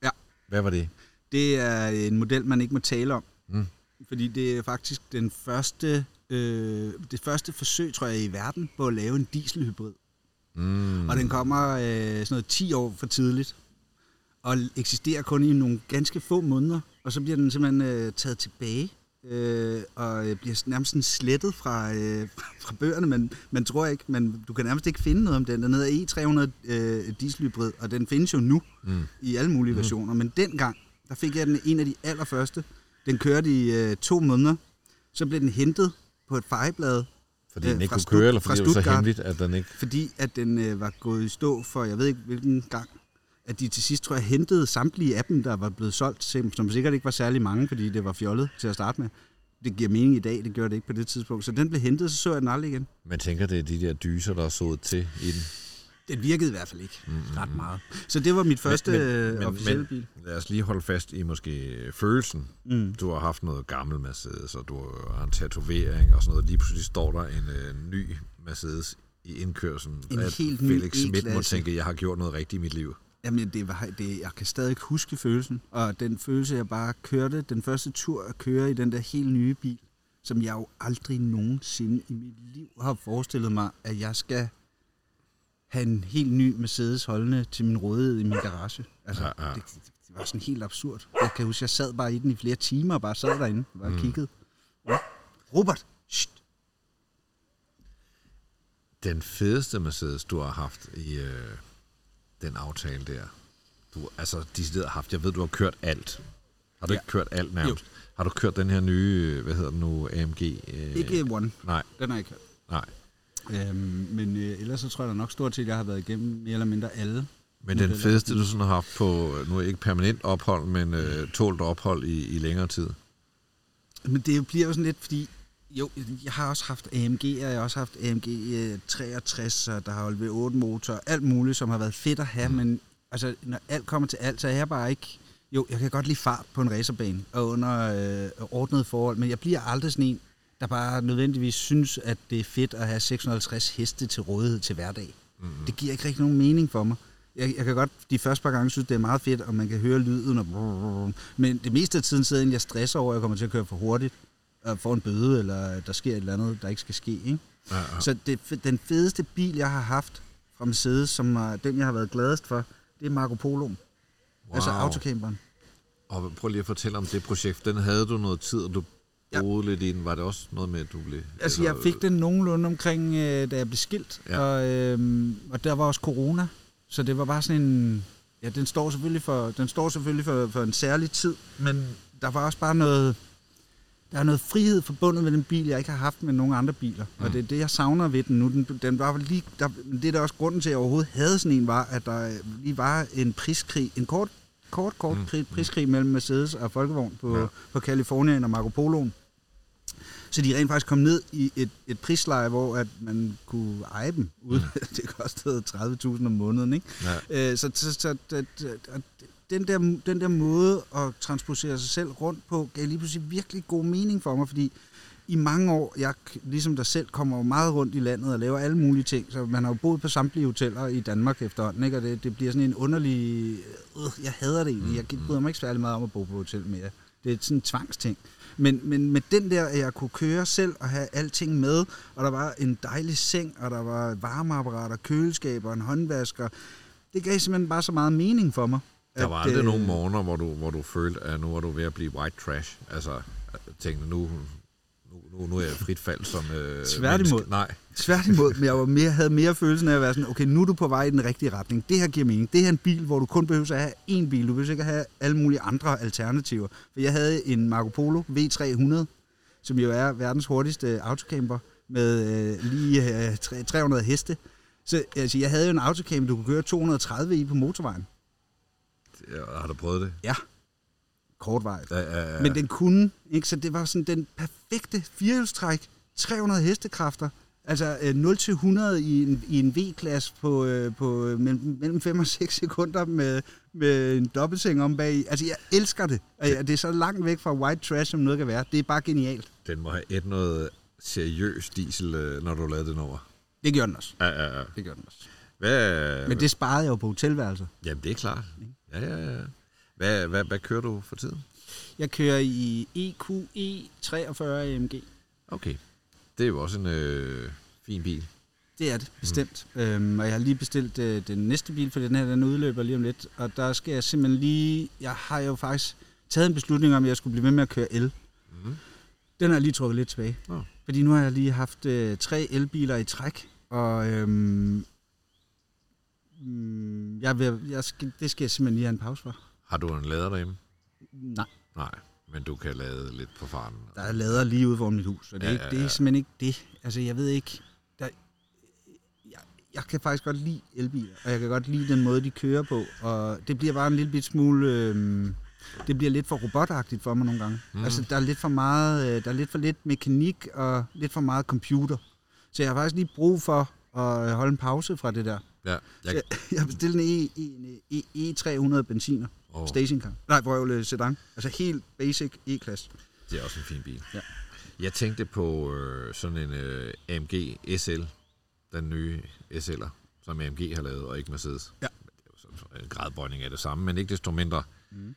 Ja. Hvad var det? Det er en model, man ikke må tale om. Mm. Fordi det er faktisk den første, øh, det første forsøg, tror jeg, i verden på at lave en dieselhybrid. Mm. Og den kommer øh, sådan noget 10 år for tidligt. Og eksisterer kun i nogle ganske få måneder. Og så bliver den simpelthen øh, taget tilbage. Øh, og øh, bliver nærmest sådan slettet fra, øh, fra bøgerne. Man, man tror ikke, men du kan nærmest ikke finde noget om den. Den hedder E300 øh, dieselhybrid, og den findes jo nu Mm. i alle mulige versioner. Men dengang, der fik jeg den en af de allerførste. Den kørte i øh, to måneder. Så blev den hentet på et fejeblad, Fordi Øh, den ikke fra kunne køre, eller fordi det var så hemmeligt, at den ikke... fordi at den øh, var gået i stå for, jeg ved ikke hvilken gang, at de til sidst, tror jeg, hentede samtlige af dem, der var blevet solgt, som som sikkert ikke var særlig mange, fordi det var fjollet til at starte med. Det giver mening i dag, det gjorde det ikke på det tidspunkt. Så den blev hentet, så så jeg den aldrig igen. Man tænker, det er de der dyser, der er sået til i den. Den virkede i hvert fald ikke mm, ret meget. Så det var mit første men, men, men, officielle men, bil. Lad os lige holde fast i måske følelsen. Mm. Du har haft noget gammel Mercedes, og du har en tatovering og sådan noget. Lige pludselig står der en øh, ny Mercedes i indkørselen. En At helt Felix Schmidt må tænke, jeg har gjort noget rigtigt i mit liv. Jamen, det var, det, jeg kan stadig huske følelsen. Og den følelse, jeg bare kørte, den første tur at køre i den der helt nye bil, som jeg jo aldrig nogensinde i mit liv har forestillet mig, at jeg skal have en helt ny Mercedes holdende til min rådighed i min garage. Altså, Ja, ja. Det, det, var sådan helt absurd. Jeg kan huske, jeg sad bare i den i flere timer og bare sad derinde og mm. kiggede. Ja. Robert! Shht. Den fedeste Mercedes, du har haft i øh, den aftale der. Du altså decideret haft. Jeg ved, du har kørt alt. Har du Ja. ikke kørt alt nærmest? Har du kørt den her nye, hvad hedder den nu, AMG? Øh, Ikke One. Nej, Den har jeg ikke hørt. nej. Øhm, men øh, ellers så tror jeg da nok stort set, at jeg har været igennem mere eller mindre alle. Men den fedeste, du sådan har haft på, nu er ikke permanent ophold, men øh, tålt ophold i, i længere tid. Men det bliver jo sådan lidt, fordi jo, jeg har også haft AMG, og jeg har også haft AMG øh, 63, og der har jo V8 motor, alt muligt, som har været fedt at have, mm. men altså, når alt kommer til alt, så er jeg bare ikke... Jo, jeg kan godt lide fart på en racerbane og under øh, ordnede forhold, men jeg bliver aldrig sådan en, der bare nødvendigvis synes, at det er fedt at have 650 heste til rådighed til hverdag. Mm. Det giver ikke rigtig nogen mening for mig. Jeg, jeg kan godt de første par gange synes, det er meget fedt, og man kan høre lyden, og men det meste af tiden sidder jeg, jeg stresser over, at jeg kommer til at køre for hurtigt, og får en bøde, eller der sker et eller andet, der ikke skal ske. Ikke? Ja, ja. Så det, den fedeste bil, jeg har haft fra Mercedes, som er den, jeg har været gladest for, det er Marco Polo. Wow. Altså autocamperen. Og prøv lige at fortælle om det projekt. Den havde du noget tid, og du Ja. boede lidt i den. Var det også noget med, at du blev... Altså, jeg fik den nogenlunde omkring, øh, da jeg blev skilt, Ja. ja. og, øh, og der var også corona, så det var bare sådan en... Ja, den står selvfølgelig for, den står selvfølgelig for, for en særlig tid, men der var også bare noget... Der er noget frihed forbundet med den bil, jeg ikke har haft med nogen andre biler. Mm. Og det er det, jeg savner ved den nu. Den, den var lige, der, det er der også grunden til, at jeg overhovedet havde sådan en, var, at der lige var en priskrig, en kort, kort, kort Mm. mm. priskrig mellem Mercedes og Folkevogn på, Ja. ja. på Kalifornien og Marco Poloen. Så de rent faktisk kom ned i et, et prisleje, hvor at man kunne eje dem. Ud. Mm. det kostede 30.000 om måneden. Ikke? Ja. Øh, så så, så det, det, den, der, den der måde at transportere sig selv rundt på, gav lige pludselig virkelig god mening for mig, fordi i mange år, jeg ligesom dig selv, kommer jo meget rundt i landet og laver alle mulige ting, så man har jo boet på samtlige hoteller i Danmark efterhånden, ikke? og det, det bliver sådan en underlig... Øh, jeg hader det egentlig, jeg bryder mig ikke særlig meget om at bo på hotel mere. Det er sådan en tvangsting. Men, men med den der, at jeg kunne køre selv og have alting med, og der var en dejlig seng, og der var varmeapparater, køleskaber, en håndvasker, det gav simpelthen bare så meget mening for mig. Der var at, aldrig øh, nogen morgener, hvor du, hvor du følte, at nu var du ved at blive white trash. Altså, tænkte, nu, nu, nu, nu er jeg frit fald som øh, Tværtimod. menneske. Nej, Tværtimod, men jeg var mere, havde mere følelsen af at være sådan, okay, nu er du på vej i den rigtige retning. Det her giver mening. Det her er en bil, hvor du kun behøver at have én bil. Du behøver ikke at have alle mulige andre alternativer. For jeg havde en Marco Polo V300, som jo er verdens hurtigste autocamper, med øh, lige øh, tre- 300 heste. Så altså, jeg havde jo en autocamper, du kunne køre 230 i på motorvejen. Ja, har du prøvet det? Ja, kort vej. Ja, ja, ja. Men den kunne, ikke? Så det var sådan den perfekte firehjulstræk, 300 hestekræfter, altså øh, 0 til 100 i en, i en V-klasse på, øh, på øh, mellem, mellem 5 og 6 sekunder med, med en dobbeltseng om bag. Altså, jeg elsker det. Det er så langt væk fra white trash, som noget kan være. Det er bare genialt. Den må have et noget seriøs diesel, øh, når du lavede den over. Det gjorde den også. Ja, ja, ja. Det gjorde den også. Hvad, Men det sparede jeg jo på hotelværelser. Jamen, det er klart. Ja, ja, ja. Hvad, hvad, hvad kører du for tiden? Jeg kører i EQE 43 AMG. Okay. Det er jo også en øh, fin bil. Det er det, bestemt. Mm. Øhm, og jeg har lige bestilt øh, den næste bil, for den her den udløber lige om lidt. Og der skal jeg simpelthen lige... Jeg har jo faktisk taget en beslutning om, at jeg skulle blive ved med at køre el. Mm. Den har jeg lige trukket lidt tilbage. Nå. Fordi nu har jeg lige haft øh, tre elbiler i træk, og øhm, mm, jeg vil, jeg skal, det skal jeg simpelthen lige have en pause for. Har du en lader derhjemme? Nej, Nej, men du kan lade lidt på farten. der er lader lige ude foran mit hus, og det er, Ja, ikke, ja, det er ja. simpelthen ikke det. Altså, jeg ved ikke... Der, jeg, jeg kan faktisk godt lide elbiler, og jeg kan godt lide den måde, de kører på, og det bliver bare en lille bit smule... Øhm, det bliver lidt for robotagtigt for mig nogle gange. Mm. Mm. Altså, der er lidt for meget, øh, der er lidt for lidt mekanik og lidt for meget computer. Så jeg har faktisk lige brug for at holde en pause fra det der. Ja, Jeg, jeg, jeg har bestilt en, e, en e, E300 benziner. oh, Oh. Stationcar. Nej, vrøvle sedan. Altså helt basic E-klasse. det er også en fin bil. Ja. Jeg tænkte på øh, sådan en øh, AMG SL, den nye SL'er, som AMG har lavet, og ikke Mercedes. Ja. Men Det er jo sådan en gradbøjning af det samme, men ikke desto mindre. Mm.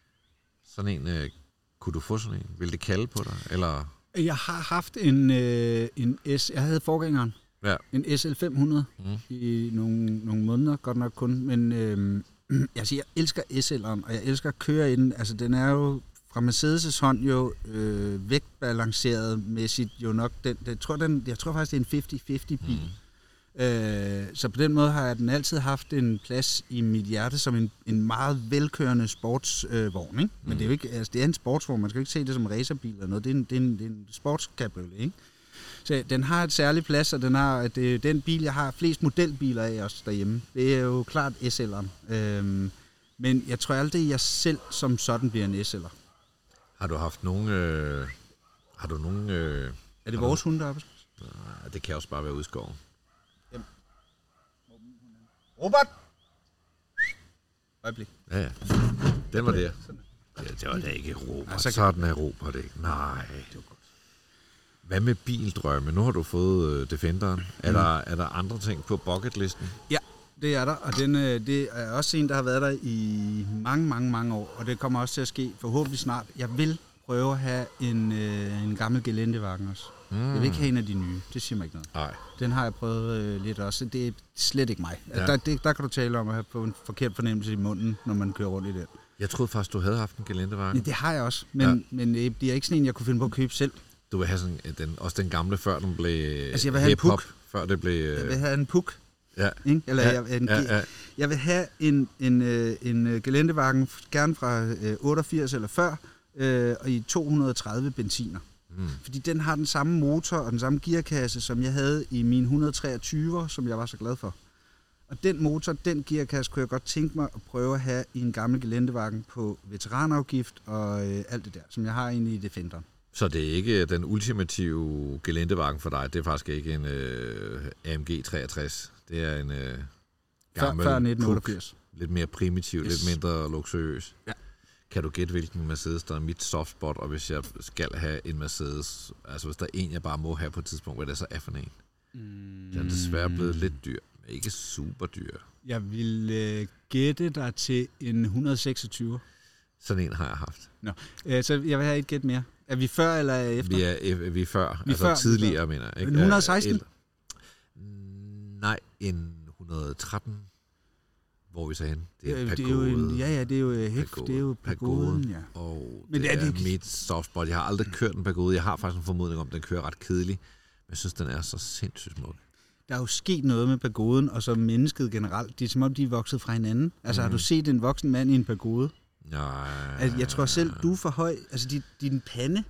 Sådan en, øh, kunne du få sådan en? Vil det kalde på dig? Eller? Jeg har haft en, øh, en S... Jeg havde forgængeren. Ja. En SL500 Mm. i nogle, nogle måneder, godt nok kun. Men øh, altså, jeg elsker SL'eren, og jeg elsker at køre i den. Altså, den er jo fra Mercedes' hånd jo øh, vægtbalanceret mæssigt jo nok. Den, den, jeg, tror, den, jeg tror faktisk, det er en 50-50 bil. Mm. Øh, så på den måde har jeg den altid haft en plads i mit hjerte som en, en meget velkørende sportsvogn. Øh, ikke? Men Mm. det er jo ikke, altså, det er en sportsvogn, man skal jo ikke se det som en racerbil eller noget. Det er en, det er en, det er en sportscabriolet, ikke? Så den har et særligt plads, og den har, det er den bil, jeg har flest modelbiler af også derhjemme. Det er jo klart SL'eren. Øhm, men jeg tror aldrig, jeg selv som sådan bliver en SL'er. Har du haft nogen... Øh, har du nogen... Øh, Er det vores hunde deroppe? nej, det kan også bare være ude i skoven. Robert! Øjeblik. Ja, ja. Den var der. Ja, det var da ikke Europa. Ej, så kan- Sådan er det ikke. Nej. Hvad med bildrømme? Nu har du fået øh, Defenderen. Er, Mm. der, er der andre ting på bucketlisten? Ja, det er der, og den, øh, det er også en, der har været der i mange, mange, mange år, og det kommer også til at ske forhåbentlig snart. Jeg vil prøve at have en, øh, en gammel Gelendewagen også. Mm. Jeg vil ikke have en af de nye, det siger mig ikke noget. Nej. Den har jeg prøvet øh, lidt også, det er slet ikke mig. Ja. Der, det, der kan du tale om at have på en forkert fornemmelse i munden, når man kører rundt i den. Jeg troede faktisk, du havde haft en gelendevagen. Ja, det har jeg også, men, ja. men det bliver ikke sådan en, jeg kunne finde på at købe selv. Du vil have sådan, øh, den, også den gamle, før den blev Altså, jeg vil have en puk. Før det blev... Jeg Øh, vil have en puk, ja, ikke? Eller ja, jeg, en, ja, ja. Jeg vil have en, en, øh, en øh, gelendevagen, gerne fra øh, 88 eller før, øh, og i 230 benziner. Mm. Fordi den har den samme motor og den samme gearkasse, som jeg havde i min 123, som jeg var så glad for. Og den motor, den gearkasse, kunne jeg godt tænke mig at prøve at have i en gammel gelendevagen på veteranafgift og øh, alt det der, som jeg har inde i Defenderen. Så det er ikke den ultimative gelendevagen for dig. Det er faktisk ikke en øh, AMG 63. Det er en øh, Før, gammel før puk. 1988. Lidt mere primitiv. Yes. lidt mindre luksuriøs. Ja. Kan du gætte, hvilken Mercedes, der er mit softspot, og hvis jeg skal have en Mercedes, altså hvis der er en, jeg bare må have på et tidspunkt, hvad det så er for en? Mm. Den er desværre blevet lidt dyr, men ikke super dyr. Jeg vil øh, gætte dig til en 126. Sådan en har jeg haft. Øh, så jeg vil have et gæt mere. Er vi før eller efter? Vi er, øh, vi er før, Vi er altså før, er tidligere, mener jeg. Ikke? En 116? Ja, el- Nej, en 113. Hvor er vi så hen? Det er Øh, det er jo en, Pagode. ja, ja, det er jo øh, hæft, Pagode. det er jo pagoden, ja. Og Men det, er er, det ikke- mit softspot. Jeg har aldrig kørt en Pagode. Jeg har faktisk en formodning om, at den kører ret kedelig. Men jeg synes, den er så sindssygt smuk. Der er jo sket noget med pagoden, og så mennesket generelt. Det er som om, de er vokset fra hinanden. Altså, har Mhm. du set en voksen mand i en pagode? Nej. Altså, jeg tror selv, du er for høj. Altså, din, din pande,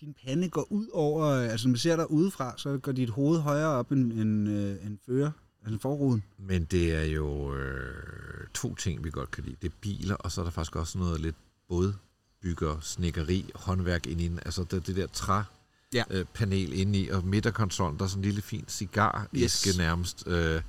din pande går ud over... Altså, når man ser dig udefra, så går dit hoved højere op end, end, øh, end fører. Altså forruden. Men det er jo øh, to ting, vi godt kan lide. Det er biler, og så er der faktisk også noget lidt bådbygger, snikkeri, håndværk ind i den. Altså det, det der træ Ja. øh, panel inde i, og midterkonsollen, der er sådan en lille fin cigar Yes. yes. nærmest. Øh,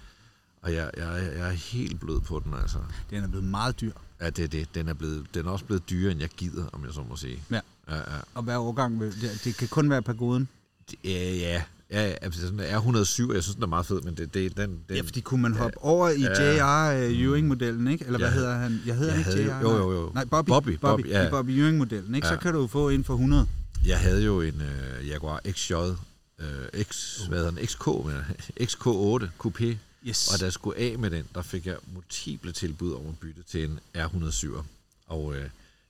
og jeg, jeg, jeg er helt blød på den, altså. Den er blevet meget dyr. Ja, det er det. Den er, blevet, den er også blevet dyrere, end jeg gider, om jeg så må sige. Ja. Ja, ja. Og hver årgang, vil- det, det kan kun være pagoden. Det, ja, ja. Ja, altså sådan er 107, jeg synes, den er meget fed, men det, det den, den... Ja, fordi kunne man hoppe ja, over i. JR uh, Ewing-modellen, ikke? Eller hvad Jeg hedder han? Jeg hedder jeg ikke havde JR. jo- jo, jo. Nej, Bobby. Bobby, Bobby, Bobby, ja. I Bobby Ewing-modellen, ikke? Så Ja. kan du få en for 100. Jeg havde jo en uh, Jaguar XJ, uh, X, hvad hedder den, XK, men, XK8 Coupé, Yes. og da jeg skulle af med den, der fik jeg multiple tilbud om at bytte til en R107, og uh,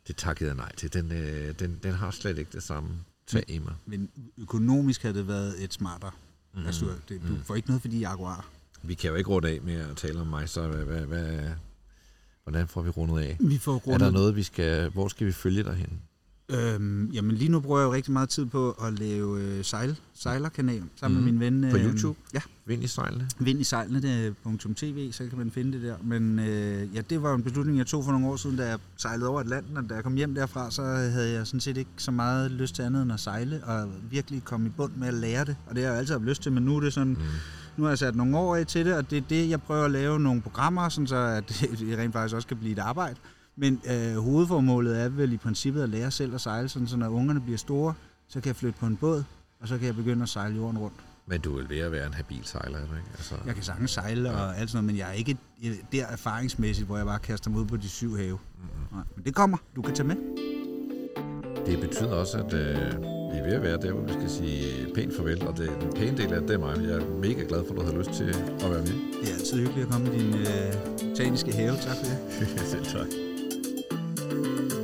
det takkede jeg nej til. Den, uh, den, den har slet ikke det samme tag i mig. Men økonomisk havde det været et smartere. Mhm. Mm. Altså, du, det, du får ikke noget for de Jaguar. Vi kan jo ikke runde af med at tale om mig, så hvad, hvad, hvad, hvordan får vi rundet af? Vi får Er rundet, der noget, vi skal, hvor skal vi følge dig hen? Øhm, jamen lige nu bruger jeg jo rigtig meget tid på at lave øh, sejl, sejlerkanal sammen mm. med min ven. På øh, YouTube? Ja, Vind i sejlene? Vind i sejlene, det er .tv, så kan man finde det der. Men øh, ja, det var en beslutning, jeg tog for nogle år siden, da jeg sejlede over Atlanten, og da jeg kom hjem derfra, så havde jeg sådan set ikke så meget lyst til andet end at sejle, og virkelig komme i bund med at lære det. Og det har jeg altid haft lyst til, men nu er det sådan, Mm. nu har jeg sat nogle år af til det, og det er det, jeg prøver at lave nogle programmer, sådan så at det rent faktisk også kan blive et arbejde. Men øh, hovedformålet er vel i princippet at lære selv at sejle, sådan så når ungerne bliver store, så kan jeg flytte på en båd, og så kan jeg begynde at sejle jorden rundt. Men du vil ved at være en habil sejler, er du ikke? Altså, Jeg kan sagtens sejle og alt sådan noget, men jeg er ikke der erfaringsmæssigt, hvor jeg bare kaster mig ud på de syv have. mm-hmm. Nej, men det kommer. Du kan tage med. Det betyder også, at øh, vi er ved at være der, hvor vi skal sige pænt farvel, og det, den pæne del af det er mig. Jeg er mega glad for, at du har lyst til at være med. Det er altid hyggeligt at komme i din øh, botaniske have. Tak for det. Selv tak. you